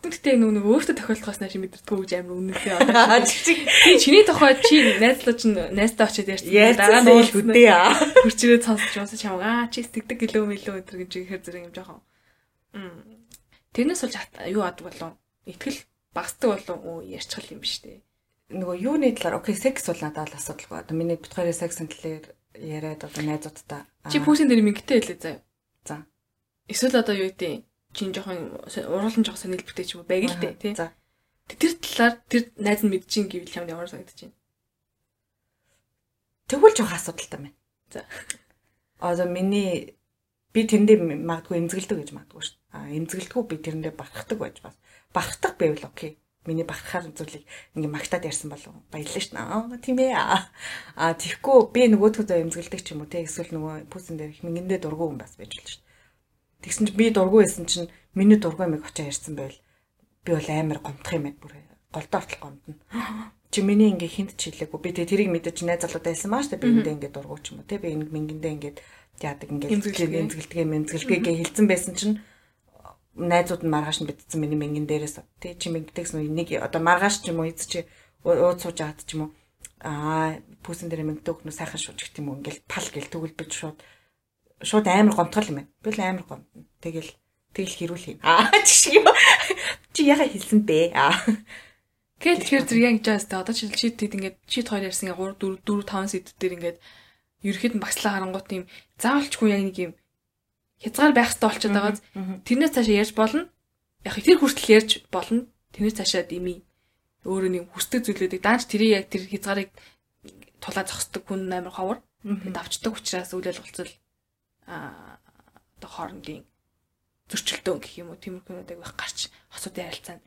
Гэхдээ нөгөө нэг өөртөө тохиолдохоос нааш мэдэрдэггүй гэж амар үнэнтэй одоо чи чиний тохиол чи найзлаа чинь найзтай очиод ярьсан дараа нь үйл хөдөө хурцрээ сонсож уусаа чам аа чи сэтгэдэг гэлөө мэлөө өдр гэж ихэр зэрэг юм жоохон. Тэрнээс болж юу ад болов итгэл багсдаг болов уу? Ярьчихл юм биш үү нөгөө юуны талаар окей секс бол надад л асуудалгүй. Одоо миний бит хоёрын сексын талаар яриад одоо найзуудтай. Чи пүүсийн дээр мингтэй хэлээ заяа. За. Эсвэл одоо юу гэдэг чинь жоохон уруулан жоох сонирхолтой ч юм уу байг л дээ тий. За. Тэр талаар тэр найз нь мэдчихин гэвэл чамд ямар санагдаж байна? Тэгвэл жоох асуудалтай байна. За. Одоо миний би тэрэндээ магадгүй эмзэгэлдэг гэж магадгүй шүү. А эмзэгэлдэггүй би тэрэндээ барахдаг байж бас. Барахдаг байвал окей миний багтахаар зүйлийг ингээ магтаад ярьсан болов баярлалаа шнэ. Аа тийм ээ. Аа тэгэхгүй би нөгөөдхөдөө эмзэгэлдэг ч юм уу те эсвэл нөгөө пүүсэн дээр их мингэндээ дургу хүн бас байж болно шнэ. Тэгсэн чинь би дургу байсан чинь миний дургу амиг очоо ярьсан байвал би бол амар гомдох юм байна бүр голдоо автал гомдно. Чи миний ингээ хинт чилээгүй би тэгээ тэрийг мэдэж найз залуудаа хэлсэн маа штэ би эндээ ингээ дургу ч юм уу те би мингэндээ ингээ яадаг ингээ эмзэгэлдэг эмзэгэлгээ хэлсэн байсан чинь найзууд нь маргааш нь битсэн миний мэнгэн дээрээс тий чи мэнгдэгс нэг одоо маргааш ч юм уу эз чи ууд сууж хаад ч юм уу аа пүүсэн дээр мэнгдэг нөө сайхан шууж гэх юм уу ингээл пал гэл би шууд шууд амар гомтгол юм байна. Би л амар гомтно. Тэгэл тэгэл хэрүүл юм. Аа чи чи яга хэлсэн бэ? Аа Гэт тэгэхээр зэрэг яг жаас та одоо чи чи тэгэд ингээд чи хоёр ярьсан 3 4 4 5 сэдвээр ингээд ерөөхдөө багслаа харангуут юм заавалчгүй яг нэг юм хязгаар байх хэрэгтэй болчиход байгааз тэрнээс цаашаа ярьж болно. Яг тэр хүртэл ярьж болно. Тэрнээс цаашаа дими өөрөө нэг хүсдэг зүйлүүдийг даанч тэрийг яг тэр хязгаарыг тулаа зогсдог хүн амар ховор. Тэгээд авчдаг учраас үйл ойлголцол аа одоо хоорондын зөрчилдөөн гэх юм уу тиймэрхүүнүүдийг байх гарч хосуудын харилцаанд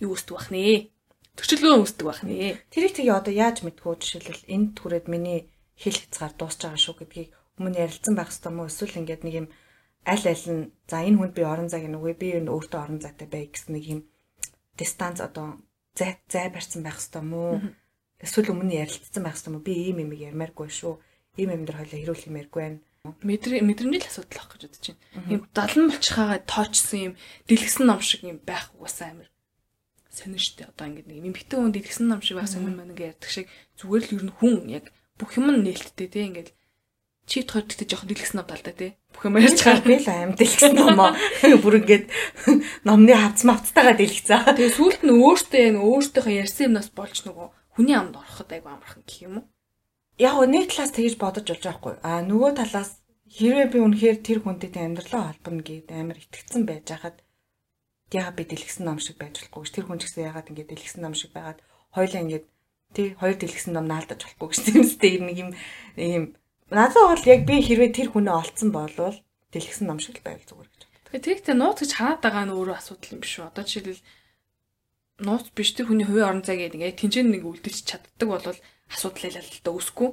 юу үүсдэг бах нэ. Зөрчилдөөн үүсдэг бах нэ. Тэрийг тэгээ одоо яаж мэдхүү жишээлбэл энд түрээд миний хэл хязгаар дуусч байгаа шүү гэдгийг өмнө ярилцсан байх хэрэгтэй мó эсвэл ингээд нэг юм аль аль нь за энэ хүнд би орон зайг нүгэ би энэ өөртөө орон зайтай бай гэсэн нэг юм дистанц одоо зай зай барьсан байх хэвээр мүү эсвэл өмнө ярилцсан байх хэвээр би ийм юм ярмааргүй шүү. Ийм юм дээр хойлоо хэрүүл юмэргүй байна. Мэдрэ мэдрэмжийн л асуудал ах гэж бодож байна. Юм далан болчихаагаа тоочсон юм дэлгэсэн ном шиг юм байх угаасаа амир сонир штэ. Одоо ингэ нэг эмхтэн хүн дэлгэсэн ном шиг байх сонир мань ингэ ярьдаг шиг зүгээр л ер нь хүн яг бүх юм нь нээлттэй тий ингээл хоёр гэдэг жоохон дэлгэсэн ном талдаа тий. Бүх юм ярьж байгаа. Би л аим дэлгэсэн номоо. Бүр ингээд номны хавц мавцтайгаа дэлгэцээ. Тэгээ сүүлд нь өөртөө яг өөртөөхөө ярьсан юмнаас болж нөгөө хүний амд ороход айгу амархан гэх юм уу? Яг нэг талаас тэгж бодож болж байгаа хгүй. А нөгөө талаас хэрвээ би үнэхээр тэр хүнтэй амьдралаа холбоно гэд амар итгэцэн байж хахад яагаад би дэлгэсэн ном шиг байж болохгүй ш тэр хүн ч гэсэн яагаад ингээд дэлгэсэн ном шиг байгаад хоёлаа ингээд тий хоёр дэлгэсэн ном наалдаж болохгүй гэж тийм үстэй нэг юм ийм Надад бол яг би хэрвээ тэр хүнээ олцсон болвол дэлгэсэн ном шиг л байвал зүгээр гэж. Тэгэхээр тэрэгтэй нууц гэж хараад байгаа нь өөрөө асуудал юм биш үү? Одоо жишээлбэл нууц биш тэр хүний хувийн орон зай гэдэг ингээд тэнцэн нэг үлдэж чаддаг бол асуудал ялал л да үсгүй.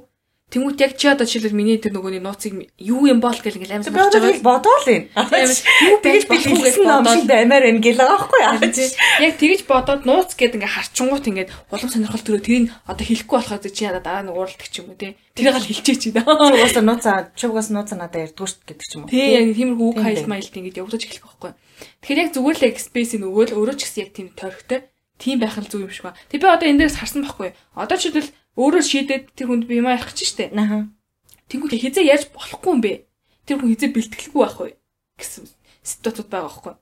Тэнгүүт яг чи одоо жишээлбэл миний тэр нөгөөний нууцыг юу юм бол гэл ингээл амьсгаж байгаа. Би бодоо л юм. Юу болох гэж бодоод амар энэ гэл байгаа байхгүй яа. Яг тэгэж бодоод нууц гэдэг ингээ харчингууд ингээд улам сонирхол төрөө тэрийг одоо хэлэхгүй болохоор чи яда дараа нь ууралдаг ч юм уу тий. Тэрийг л хэлчихэ чи да. Угаасаа нууцаа чи угаасаа нууцаа надад ярьдгүй шүү гэдэг ч юм уу. Тий яг тиймэрхүү үг хайл маялт ингээд явагдаж эхлэх байхгүй. Тэгэхээр яг зүгээр л экспресийн өгөөл өөрөө ч гэсэн яг тийм тойрогтой тийм байх нь зөв юм шиг ба. Тэг би одоо энэ дээрс харсан байхгүй. Одоо ч хэвэл өөрөө шийдээд тэр хүнд би юм ярих чинь штэ. Аа. Тэнгүүд хизээ яаж болохгүй юм бэ? Тэр хүн хизээ бэлтгэлгүй байх вэ гэсэн ситуацууд байгаа байхгүй.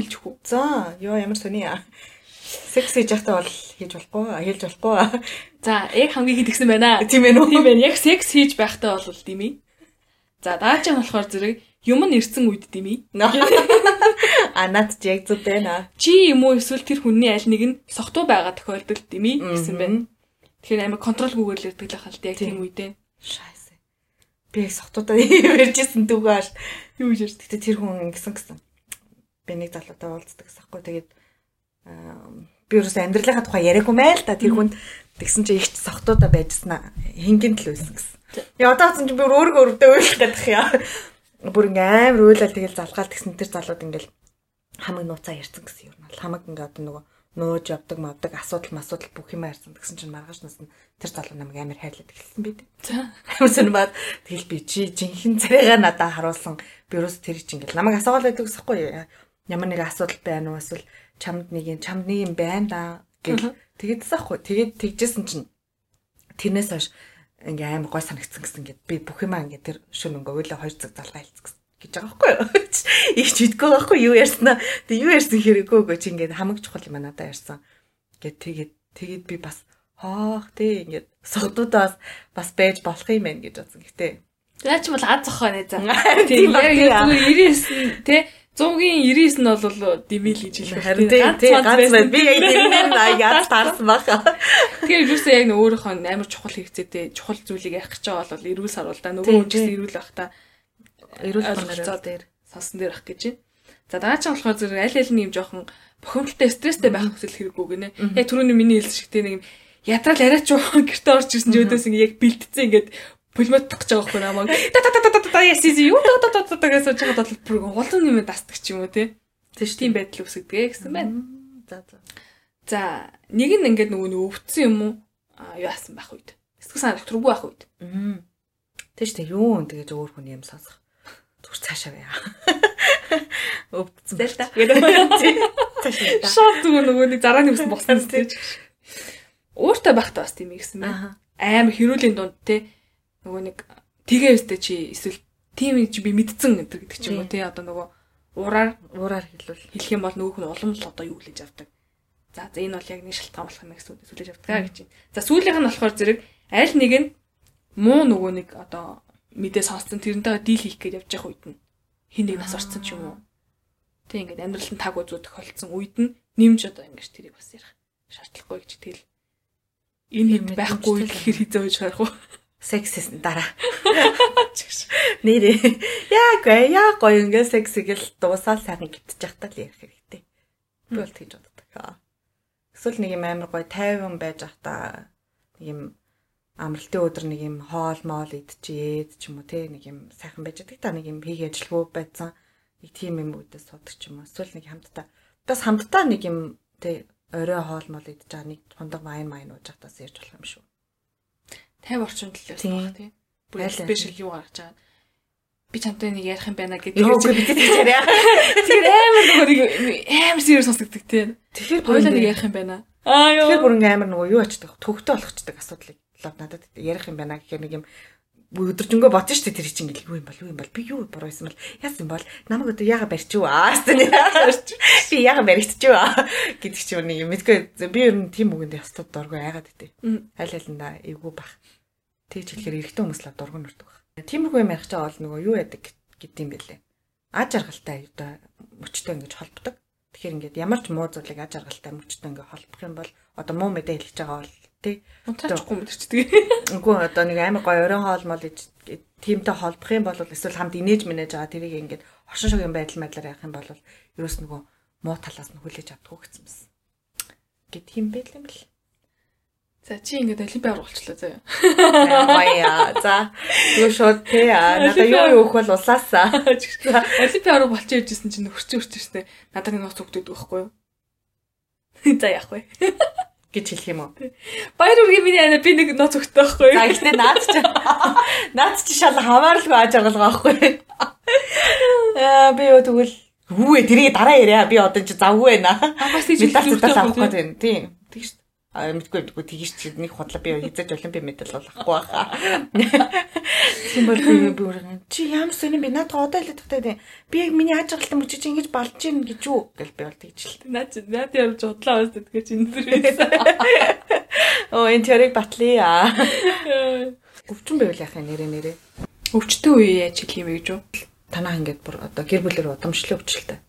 хэлж өгөө. За, ёо ямар сони яа. Секс хийж байхдаа бол хийж болохгүй, хийж болохгүй. За, яг хамгийн хэд гисэн байна. Тийм ээ нүү. Тийм байна. Яг секс хийж байхдаа бол дими. За, дааж нь болохоор зэрэг юм нь ирсэн үед дими. А над ч яг зүг байна. Чи юм уу эсвэл тэр хүний аль нэг нь согтуу байгаа тохиолдолд дими гэсэн байна. Тэгэхээр амар контролгүйгээр л ирдэг л хальт яг тийм үедээ. Шайс. Би яг согтуудаа ярьжсэн дүүгээр Юу гэж ярьж Гэтэ тэр хүн ингэсэн гэсэн. Би нэг залуутай уулздаг гэсэхгүй. Тэгээд би ерөөс амьдралынхаа тухай яриаггүй мэй л та тэр хүнд тэгсэн чинь ихч согтуудаа байжснаа. Хингийн л байсан гэсэн. Яа одоо ч би өөрөө өөртөө уйлах гэдэг яа. Бүр ингээм амар уйлал тэгэл залгаал тэгсэн тэр залууд ингээл хамаг нууцаа ярьсан гэсэн юм хамаг ингээ одоо нөгөө нөөж явдаг мавдаг асуудал масуудал бүх юм ярьсан гэсэн чинь маргааш нас нь тэр залуу намайг амар хайрлаад эхэлсэн. За. Амар сонирмаад тэгэл би чи жинхэнэ царайгаа надад харуулсан би ерөөс тэр чинь ингээл намайг асуугаад байдаг гэсэхгүй ямар нэг асуудал байна уу эсвэл чамд нэг юм чамд нэг юм байна да гэл тэгэдсэхгүй тэгээд тэгжсэн чинь тэрнээс хойш ингээ амар гой санагдсан гэсэн ингээд би бүх юмаа ингээ тэр шөнө өнгө өөлөө 2 цаг залгаа хэлцсэн гэж байгаа байхгүй юу. Их ч идэггүй байхгүй юу ярьснаа. Тэг юу ярьсан хэрэггүй чи ингээд хамаг чухал юм надад ярьсан. Ингээд тэгээд тэгээд би бас хоох тий ингээд согдуудаас бас байж болох юм байна гэж бодсон. Гэтэ За ч бол аз зохоо нэ за. Тийм Тийм яг тийм. 99 тий 100-ийн 99 нь бол димил гэж хэлэх. харин тий тий ганц байна. Би яг тэрнээр яд таарсан баха. Тэгэхээр юусе яг нэг өөрийнхөө амар чухал хэрэгцээтэй чухал зүйлийг ярих гэж байгаа бол эрүүл саруул да нөгөө Тийм, хүн ч гэсэн тийм. эрүүл байх та Эрүүл ойлголцоо дээр сонсон дээр ах гэж байна. За дараа нь болохоор зэрэг аль аль нь юм жоохон бохомжтой стресстэй байх хүсэл хэрэггүй гинэ. Яг түрүүний миний хэлсэн шиг тийм нэг юм ядрал арайч гэрте орж ирсэн ч өөдөөс ингэ яг бэлтцсэн ингээд пулмот тагч байгаа хгүй намайг. Та та та та та та ясис юу та та та та гэсэн чигээр бол бүр олон юм дасдаг ч юм уу тий. Тэгш тийм байдал үсгдэг гэсэн байна. За за. За нэг нь ингээд нөгөө нэг өвдсөн юм уу? А юу яасан байх үед. Эсвэл санаа докторгүй байх үед. Тэгэж тэг юу н тэгэж өөр хүн юм сонсох. Зүр цаашаа байя. Өвдсөн Тэгэл та. Цаашаа. Шууд зүгээр нөгөө нэг зарааны ус босон тийм. Ууртай байхдаа бас тийм ихсэн байна. Амар хэрүүлийн дунд те нөгөө нэг тэгээ өстэй чи эсвэл тийм чи би мэдсэн гэдэг гэдэг ч юм уу те одоо нөгөө ураар Уураар хэлвэл хэлэх юм бол нөгөө хүн улам л одоо юу хүлээж авдаг. За за энэ бол яг нэг шалтгаан болох юм гэсэн үг хүлээж авдаг гэж байна. За сүүлийнх нь болохоор зэрэг аль нэг нь муу нөгөө нэг одоо мэдээ сонссон тэрнтэйгээ дийл хийх гэж явж явах үед нь хин нэг нас орсон ч юм уу. Тэг ингээд амьдрал нь таг үзүү тохиолдсон үед нь нэмж одоо ингэж тэрийг бас ярих шаардлахгүй гэж тэгэл энэ хэд байхгүй л гэхээр хизээ байж харах уу. сексис дараа. Нэрээ. Яагүй яа гоё ингээ секс гэл дуусаал сайхан гитчих тал ярих хэрэгтэй. Би бол тэгж боддог. Эсвэл нэг юм амар гоё тайван байж ах та нэг юм амралтын өдөр нэг юм хоол моол идчихэд ч юм уу те нэг юм сайхан байж байгаа. Та нэг юм хийг ажилгүй байсан. Нэг тийм юм үүдээс судаг ч юм уу. Эсвэл нэг хамтдаа. Бас хамтдаа нэг юм те орой хоол моол идж байгаа нэг хундаг майн майн ууж хатаас ярьж болох юм шүү. 50 орчим төлөөс баг тийм. Аль. спешиал юу гаргаж байгаа. Би чамтай нэг ярих юм байна гэдэг. Йоо бид тийм яриа. Тэр амар нөгөө амар serious сонсогддог тийм. Тэгэхээр Хоёулаа нэг ярих юм байна. Аа ёо. Тэгэхээр бүр ингээм амар нөгөө юу ачдаг төвхтэй болгочдаг асуудлыг лав надад ярих юм байна гэхээр нэг юм өдөржингөө бодсон шүү дээ тэр чинь ингээл юу юм бол юу юм бол би юу буруу байсан бол яасан бол намайг одоо яага барьч юу аа гэсэн би яага баригдч юу гэдэг чи нэг юм. Мэдгүй би ер нь тийм үгэнд ястад дургүй айгаад өгдөө аль алиндаа эвгүй бах. Тэгж хэлэхээр эрэгтэй хүмүүс л дургүй нурдаг баг тиймэрхүү юм ярих чаа бол нөгөө юу яадаг гэдэг юм бэлээ. Аж аргалтай одоо мөчтэй ингэж холбдог тэгэхээр ингээд ямар ч муу зүйлийг аж аргалтай мөчтэй ингээд холбох юм бол одоо муу мэдээ хэлж байгаа бол тий Унтаахгүй мэдэрчдэг. Үгүй одоо нэг амар гоё оройн хоол мол иж тиймтэй холбох юм бол эсвэл хамт инээж минэж байгаа тэрийг ингээд оршин шогийн байдал байдлаар явах юм бол ерөөс нөгөө муу талаас нь хүлээж авдаггүй гэсэн юмсан. Гэт тийм байдал юм бэл. За чи ингээд олимпиар болчлоо заяа. Баяа. За. Юу шууд тий аа надаа юу юу өгөх бол улаасаа. Олимпиар болчих яжсэн чинь хөрчөө хөрчөөстэй надад нэг ноц өгдөг байхгүй юу? За яах вэ? Гэж хэлэх юм уу? Баяр үргийн миний ана би нэг ноц өгдөг байхгүй юу? За ихтэй наад чи наад чи шал хамааралгүй аж аргалгаа байхгүй. Аа би юу тэгвэл Хүүе тэрийг дараа яриа би одоо чи завгүй байна. Бас тийж хэлэх хэрэгтэй байхгүй юм. Тийм. А мэдгүй мэдгүй тэгэж чи нэг худлаа би хизэж олимпи медаль болохгүй байхаа. Тийм бол би бүр чи ямар сони би надад одоо л тагтай би яг миний аж аргалтай мөчиж ингэж балж гин гэж юу гэл би бол тэгж л. Наад наад явж удлаа уус гэдгээ чи энэ дэр. Оо энэ тэрийг батлая. Өвчин байвал яхаа нэрэ нэрэ. Өвчтөн үе яаж хэлэх юм бэ гэж үү? Танаа ингээд бүр одоо гэр бүлэр удамшлын өвчлөлтэй.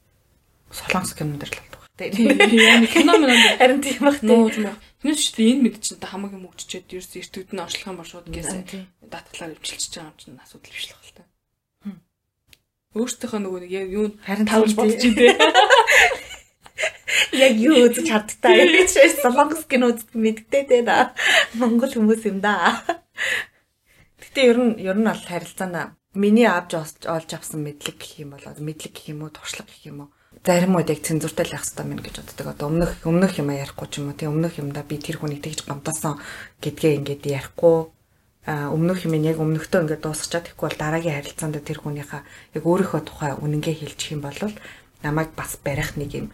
Солонгос кинонд л Яа кино мөн харин тийм бах тийм. Тэрнээс ч энэ мэд чинь та хамаагүй мөгччээд ерөөс эртүүд нь орчлох юм ба шууд гээсээ датглаар өвчлөж байгаа юм чинь асуудал биш л байна. Өөртөөхөө нөгөө нэг юу харин тавж бодож дээ. Яг юу үзэж чадтаа юм чи солонгос кино үзэх мэдтэй дээ да. Монгол хүмүүс юм да. Гэтэ ер нь ер нь бол харилцаана миний авч олж авсан мэдлэг гэх юм бол мэдлэг гэх юм уу туршлага гэх юм уу заримуд яг цензуртай л явах хэрэгтэй мэн гэж боддог. Одоо өмнөх өмнөх юм ярихгүй ч юм уу. Тэг өмнөх юмда би тэр хүнийг тэгж гамтаасан гэдгээ ингээд ярихгүй а өмнөх юм яг өмнөхтөө ингээд дуусчаад ихгүй бол дараагийн харилцаанд тэр хүнийхээ яг өөрийнхөө тухай үнэнгээ хэлчих юм бол намайг бас барих нэг юм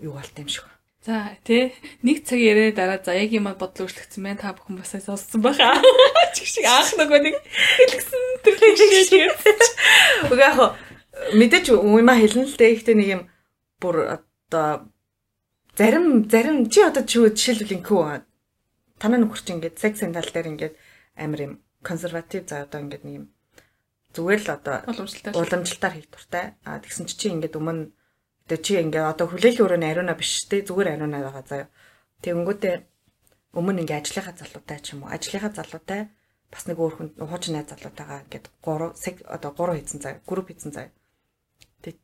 юу болт юм шиг. За тий нэг цаг яриа дараа за яг юм бодол өөрчлөгдсөн байна та бүхэн бас сонссон байхаа. Чиг шиг анх нөгөө нэг хэлгсэн төрлөг шиг. Уг яг мэдээч уйма хэлнэ л дээ. Ихтэй нэг юм бүр одоо зарим зарим чи одоо чи жишээлбэл инкүү танаа нөхөр чи ингээд сексийн тал дээр ингээд амар юм консерватив за одоо ингээд нэг юм зүгээр л одоо уламжлалтаар уламжлалтаар хийх туртай. А тэгсэн чи чи ингээд өмнө тэгээ чи ингээд одоо хүлээлгийн өрөөний ариуна биш те зүгээр ариуна байгаа заяа. Тэгэнгүүтээ өмнө ингээд ажлынхаа залуутай ч юм уу ажлынхаа залуутай бас нэг өөр хүн хуучин найз залуутайгаа ингээд 3 одоо 3 хийцэн заяа групп хийцэн заяа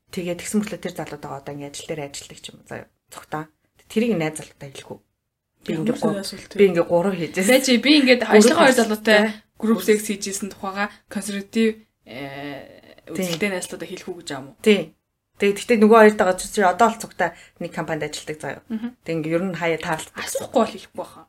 Тэгээд тэгсэн мөртлөө тэр залуутайгаа одоо ингэ ажил дээр ажилладаг ч юм уу заяа цогтаа. Тэрийг найз залуутай хэлэхгүй. Би ингэ би ингэ гурав хийжээс. Тэ чи би ингэ ажлынхаа хоёр залуутай групп секс хийжсэн тухайга консерватив үзэлтэй найзлуудаа хэлэхгүй гэж юм уу? Тий. Тэгээд гэхдээ нөгөө хоёртойгоо чи одоо л цугтаа нэг компанид ажилладаг заяа. Тэг ингэ ер нь хаяа таарлаа. Асуухгүй бол хэлэхгүй баха.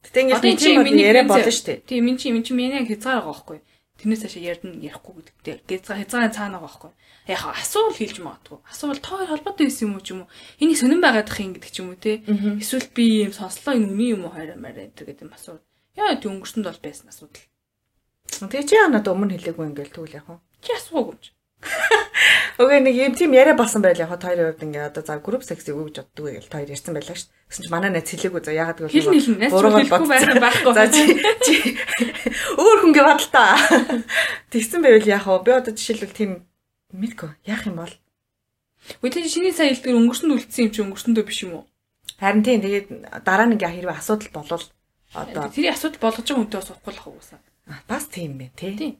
Гэтэ ингэ тийм миний яриа болно шүү дээ. Тийм min чи min чи миний хязгаар байгаа байхгүй. Тэрнээс хашаа ярдна ярихгүй гэдэгтэй. Хязгаар хязгаарын цаана байгаа байхгүй яг асуул хэлж магадгүй. Асуул та хоёр холбоотой байсан юм уу ч юм уу? Энийг сонирн байгаад их юм гэдэг ч юм уу те. Эсвэл би юм сонслоо энэ үний юм уу хараа мараа гэдэг юм асуул. Яа тийм өнгөрсөнд бол байсан асуудал. Тэгээ чи яанад өмнө хэлээгүй ингээл тэгвэл яг хуу. Чи асуугүй юм чи. Окей нэг юм тийм яриа болсон байл яг та хоёрын хувьд ингээ одоо за групп секс юу гэж гэж та хоёр ярьсан байлаа шүү. Гэсэн чи манай найз хэлээгүй за ягаад гэвэл. Буруугаар байхгүй байхгүй. За чи өөр хүнгээ бод л та. Тэгсэн байвал яг хоо би одоо жишээлбэл тийм Мэдгүй. Яах юм бол? Үгүй шиний сая хэлдгэр өнгөрсөнд үлдсэн юм чи өнгөрсөндөө биш юм уу? Харин тийм тэгээд дараа ингээ хэрвээ асуудал болвол одоо тэрийг асуудал болгож байгаа хүнтэй бас уухгүй л ах уусаа. Бас тийм бэ тий. Тийм.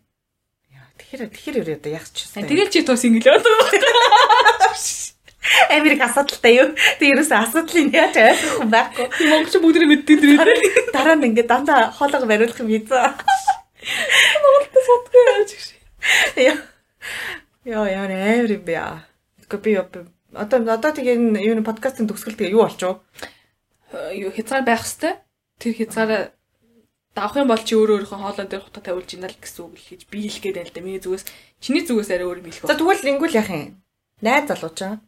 Яа тэгэхээр тэгэхээр одоо яах ч юм. Тэгэл чи тус инглээ одоо. Америк асуудалтай юу? Тэг ерөөсөө асуудлыг яаж ойлгох юм байхгүй. Монголч бүгдээ мэддэг дэрээ. Дараа нь ингээ дандаа хоолойгоо бариулах юм хийзээ. Монголд судгүй яаж гэж. Яа. Яа яа амар юм бэ. Гэхдээ би одоо одоо тэгээ энэ юу подкастын төгсгөл тэгээ юу болчих вэ? Юу хязгаар байх хэвээр. Тэр хязгаараа давах юм бол чи өөрөө өөрийнхөө хоолой дээр хутга тавиулж ийна л гэсэн үг л хийж би хэлэх гээд байл да. Миний зүгээс чиний зүгээс арай өөр юм хэлэх. За тэгвэл ингэвэл яах юм? Найз залууч аа.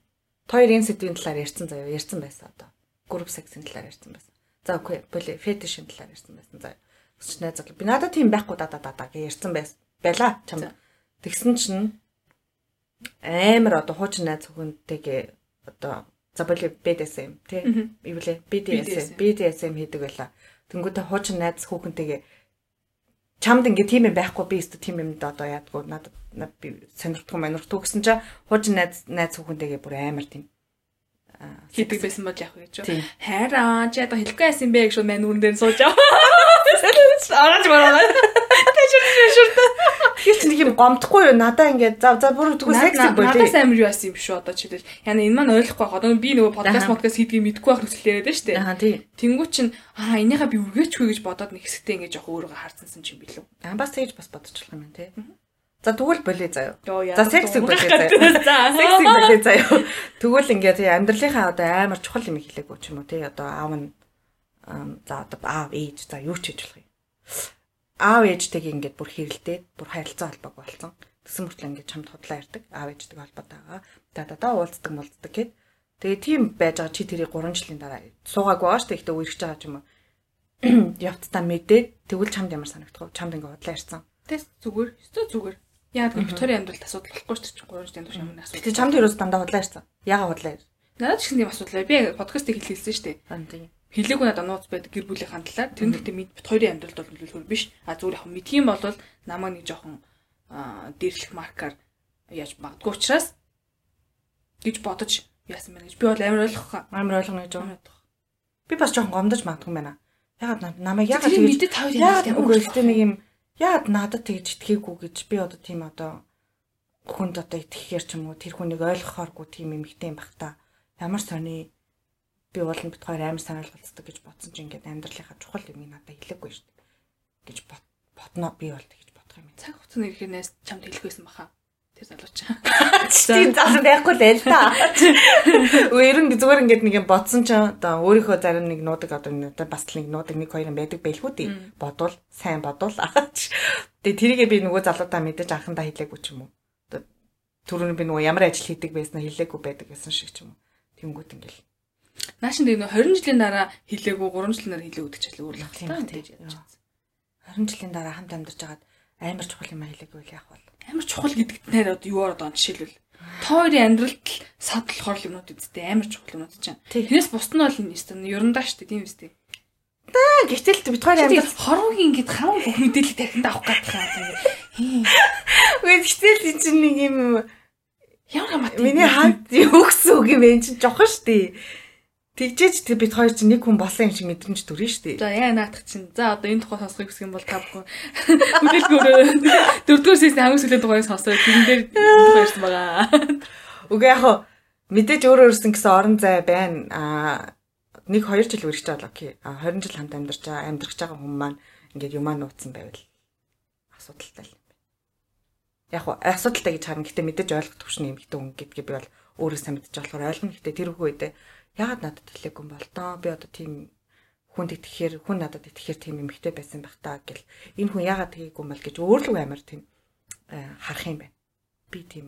Хоёр энэ сэдвийн талаар ярьсан заяа ярьсан байсан одоо. Групп сексийн талаар ярьсан байсан. За окей. Боли фетишийн талаар ярьсан байсан. За. Өсч найз залуу. Би надад тийм байхгүй да да да гэж ярьсан байсан. Байла чам. Тэгсэн чинь амар одоо хуучин найз хүүхэнтэйгээ одоо за боли BDSM тий юу лээ BDSM BDSM хийдэг байла. Тэнгүүтээ хуучин найз хүүхэнтэйгээ чамд ингээ тийм юм байхгүй би өстө тийм юмд одоо яадгүй надад би сонирхдгүй манирхдгүй гэсэн чинь хуучин найз найз хүүхэнтэйгээ бүр амар тийм хийдэг байсан бол яах вэ гэж. Хайраа чи одоо хэлэхгүй байсан бэ гэж шууд мань нүрэн дээр сууж аваа. Араач мараа. Тэгэхээр чи нэг юм гомдохгүй юу? Надаа ингээд за за бүр тэгвэл секси болий. Надаас амар юу асан юм шүү одоо чи тэгэл. Яна энэ маань ойлгохгүй байгаа. Одоо би нөгөө подкаст подкаст хийдгийг мэдгүй байх нөхцөл яриад байна шүү дээ. Аа тий. Тэнгүү чин аа энийхээ би үргээчгүй гэж бодоод нэг хэсэгтээ ингээд жоох өөрийгөө харцсан юм билүү. Аа бас тэгж бас бодчихлох юм байна тий. За тэгвэл болий заяа. За секси болий заяа. За секси болий заяа. Тэгвэл ингээд амьдралынхаа одоо амар чухал юм хэлээгүй ч юм уу тий. Одоо аав нь за одоо аав ээж за юу ч хийж болох юм аав ээжтэйг ингээд бүр хэрэлдээд бүр харилцаа холбоог болсон. Тэсэн мөртлөө ингээд чамд худлаа ярьдаг. Аав ээжтэйг холбоотой байгаа. Та та та уулздаг молддаг гэд. Тэгээ тийм байж байгаа чи тэрийг 3 жилийн дараа суугаагүй байгаа шүү дээ. Ихтэй үерхэж байгаа ч юм уу. Явцдаа мэдээд тэгвэл чамд ямар санагдах вэ? Чамд ингээ бодлоо ярьсан. Тэс зүгээр. Өстө зүгээр. Яг Викторийн амьдралд асуудал болохгүй шүү дээ. 3 жилийн турш ямар асуудал. Тэгээ чамд ерөөс дандаа бодлоо ярьсан. Яга бодлоо ярьсан. Надад ч тийм асуудал бай. Би подкастыг хэлсэн шүү дээ. Тийм. Хэлээгүй надад нууц байдаг гэр бүлийн талаар. Тэр нэгтээ мэд бит хоёрын амьдралд бол нөлөөлөхөр биш. А зүгээр яг мэдхийн бол намайг нэг жоохон дээрлэх маркаар яаж магадгүй учраас гэж бодож яасан мэн гэж би бол амар ойлгох амар ойлгоно гэж байна. Би бас жоохон гомдож магадгүй байна. Ягаад намайг ягаад тэгж ягаад үгүй ихтэй нэг юм ягаад надад тэгж итгээгүй гэж би одоо тийм одоо хүнд одоо итгэхээр ч юм уу тэр хүнийг ойлгохооргүй тийм юм ихтэй юм бах та. Ямар сони би бол бит хоёр амар санаалгалцдаг гэж бодсон чинь ингээд амьдралынхаа чухал юм надад хэлээгүй шүү дээ. гэж бодно би бол тэгж бодох юм. Цаг хугацааны ирэхээс чамд хэлэхгүйсэн баха. Тэр залууч. Тийм заасан байхгүй л л та. Өөр нь зүгээр ингээд нэг юм бодсон ч одоо өөрийнхөө зарим нэг нуудаг одоо одоо бас л нэг нуудаг нэг хоёр юм байдаг байлгүй тий. Бодвол сайн бодвол аач. Тэгээ тэрийгээ би нөгөө залуудаа мэдээж анхандаа хэлээгүй ч юм уу. Одоо түрүүн би нөгөө ямар ажил хийдэг байснаа хэлээгүй байдаг гэсэн шиг ч юм уу. Тэнгүүт ингээл. Наашин тэгээ 20 жилийн дараа хэлээгүй 3 жилийн дараа хэлээ өгдөг ч л өөр л байна. 20 жилийн дараа хамт амьдарч хагаад амар чухал юм хэлээгүй л яах вэ? амар чухал гэдэгт нэр одоо юу ороод байгаа жишээлбэл тойрын амьдралд садлахор юмнууд үсттэй амар чухал юмнууд чинь. Тэрнээс бус нь бол юм ерөндөө штэ тийм үстэй. Та гэтэл хоёр амьдрал хорвогийн ингэж хамаг бүх мэдээлэл тархинд авах гэдэг юм. Үгүй гэтэл энэ чинь нэг юм ямар хамаатай. Миний ханд юу гэсэн үг юм бэ? Жохон штэ. Тэгжээч тэг бид хоёр чинь нэг хүн болсон юм шиг мэдрэмж төрнө шүү дээ. За яа наадах чинь. За одоо энэ тухай сонсохыг хүсэх юм бол та бүхэн мэдээлгөөрөө дөрөвдүгээр сесний хамгийн сүүлийн тухайг сонсоод тэрэн дээр ярьсан байгаа. Үгүй яг мэдээж өөр өөрсөн гэсэн орон зай байна. Аа нэг 2 жил үргэлж байгаа окей. А 20 жил хамт амьдарч байгаа амьдрах байгаа хүмүүс маань ингээд юмаа нууцсан байвал асуудалтай юм байна. Яг хоо асуудалтай гэж харна. Гэтэ мэдээж ойлгох төвшин юм гэдэг хүн гэдгийг би бол өөрөө сайн мэдчих болохоор ойлгоно. Гэтэ тэр үедээ ягаад надад хэлээгүй юм бол доо би одоо тийм хүнд итгэхээр хүн надад итгэхээр тийм эмхтэй байсан байх таа гэл энэ хүн ягаад тгийгүй юм бол гэж өөрлөг амар тийм харах юм байна. Би тийм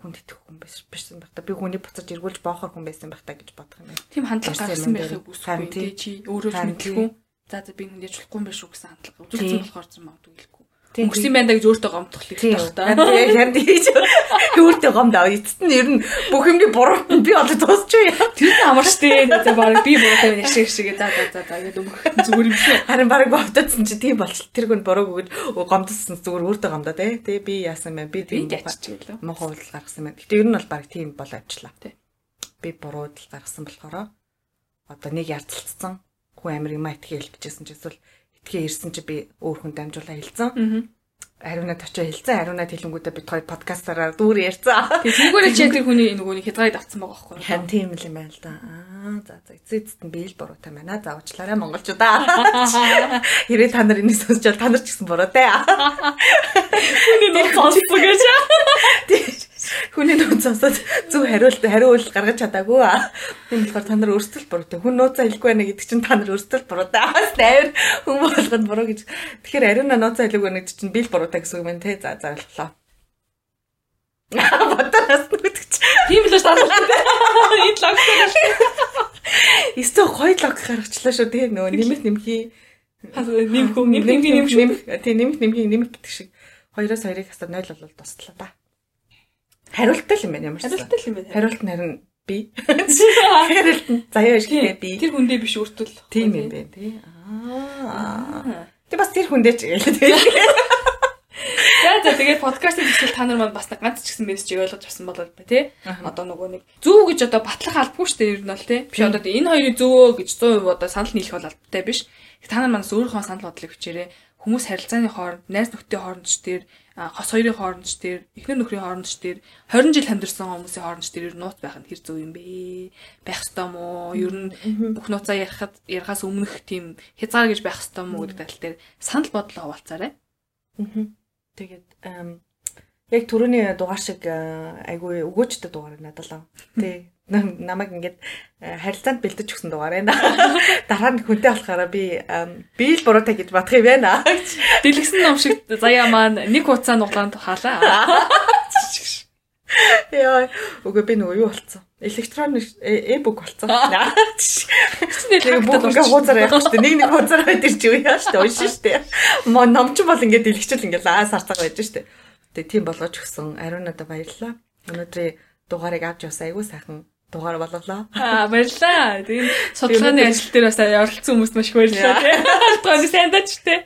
хүнд итгэх хүн байсан байх та би хүний буцаж эргүүлж боохор хүн байсан байх та гэж бодох юм байна. Тийм хандлага гаргасан байхыг үсэхгүй чи өөрөө ч мэдлэхгүй. За за би хүн яаж болохгүй юм биш үү гэсэн хандлага. Үзүүлсэн болохоор ч магадгүй хэлэхгүй. Өнгөрсөн байна гэж өөртөө гомдох хэрэгтэй байх та. Харин тийж өөртөө гомдоо. Эцэст нь ер нь бүх юмний буруу би олж дуусчих юм. Тэр нь амар штэ. За баг би буруутай байна шиг шиг за за за за гэдэг өнгөх зүгээр юм шүү. Харин баг ботодсон чи тийм болчихл. Тэр хүн бурууг өгөж гомдсон зүгээр өөртөө гомдоо те. Тэгээ би яасан бэ? Би тийм мохоо худал гаргасан байна. Гэтэ ер нь бол баг тийм бол авчлаа. Би бурууд л гаргасан болохоор одоо нэг ярцалцсан хүн амир юм итгэ хэлчихсэн ч эсвэл итгээ ирсэн чи би өөр хүн дамжуулаа хэлсэн. Ариунад очиж хэлсэн. Ариунад хэлэнгүүтээ бид хоёр подкастаараа дүүр ярьсан. Тэгвэрээ чи тэр хүний нөгөөний хязгаарыг авсан байгаа байхгүй юу? Хан тийм л юм байна л да. Аа за за эцээдт нь би л буруутай байна. За уучлаарай монголчуудаа. Хэрэг та нар энийг сонсчвал та нар ч гэсэн буруутай. Хүний нэг сонсдог гэж. Хүний нууц сонсоод зөв хариулт хариул гаргаж чадаагүй. Тийм болохоор та нар өөрсдөө л буруутай. Хүн нууцаа хэлэхгүй байна гэдэг чинь та нар өөрсдөө л буруутай. Аас тайвар хүн болгонд буруу гэж. Тэгэхээр ариуна нууцаа хэлэхгүй байна гэдэг чинь би л буруутай гэсэн үг байна те. За за боллоо. Бодоос нүгч. Тийм л дээ. Энэ логик. Исто гоё лог гаргачлаа шүү те. Нөгөө нэмэх нэмхий. Нэмэх нэмэх нэмэх нэмэх. Тийм нэмэх нэмхий нэмэх гэдэг шиг. Хоёроос хоёрыг хасаад 0 болвол туслаа да. Хариулттай л юм байна ямар ч. Хариулттай л юм байна. Хариулт нь харин би. Хариулт нь заяа шигээ би. Тэр хүндээ биш үртэл. Тийм юм байна тий. Аа. Тэг бас тэр хүндээ ч гэлээ тий. За за тэгээд подкастын хэсгэл та нар маань бас ганц ч гэсэн мессежийг ойлгож авсан болол ба тий. Одоо нөгөө нэг зөв гэж одоо батлах албагүй шүү дээ ер нь бол тий. Биш одоо энэ хоёрын зөвөө гэж 100% одоо санал нийлэх бол албатай биш. Та нар маань өөрийнхөө санал бодлыг хүчээрээ хүмүүс харилцааны хооронд, найз нөхдийн хооронд ч тэр хос хоёрын хооронд ч тэр эхнэр нөхрийн хооронд ч тэр 20 жил амьдэрсэн хүмүүсийн хооронд ч тэр нууц байх нь хэр зөв юм бэ? Байх ёстой мó? Ер нь бүх нууцаа ярихад ярихаас өмнөх тийм хязгаар гэж байх ёстой мó гэдэг тал дээр санал бодлоо хуваалцаарай. Тэгээд яг түрүүний дугаар шиг айгүй өгөөчтэй дугаар надад л. Тэ намайг ингээд харилцаанд бэлдэж өгсөн дугаар байна. Дараа нь хүнтэй болохоор би би л буруутай гэж бодох юм байна. Дэлгэсэн ном шиг заяа маань нэг хуцаа нуглаанд хаалаа. Яа, үгүй би нөгөө юу болцсон. Электрон e-book болцсон. Нэг бүх ингээ хуудасаар явах шүү дээ. Нэг нэг хуудасаар байдаг чи үе яа шүү дээ. Уншин шүү дээ. Мо номч бол ингээ дэлгэчэл ингээ лаа сарцаг байж шүү дээ. Тэгээ тийм болгож өгсөн. Ариун надад баярлалаа. Өнөөдрийн дугаарыг авч явсан айгүй сайхан дугаар болголоо. Аа баярлаа. Тийм судалгааны ажил дээр бас оролцсон хүмүүст маш их баярлалаа тийм. Алдгааны сайн даач тийм.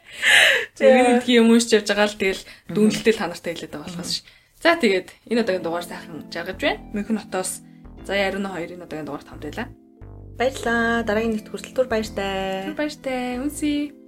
Тэгээд тийм юм уншиж явж байгаа л тэгэл дүнэлтэл та нартай хэлээд байгаа болохоос ш. За тэгээд энэ удаагийн дугаар сайхан жаргаж байна. Мөнхөн хотоос Заяа Ариун 2-ын удаагийн дугаарт хамт байлаа. Баярлалаа. Дараагийн нэгт хүртэл түр баяртай. Түр баяртай. Үнсий.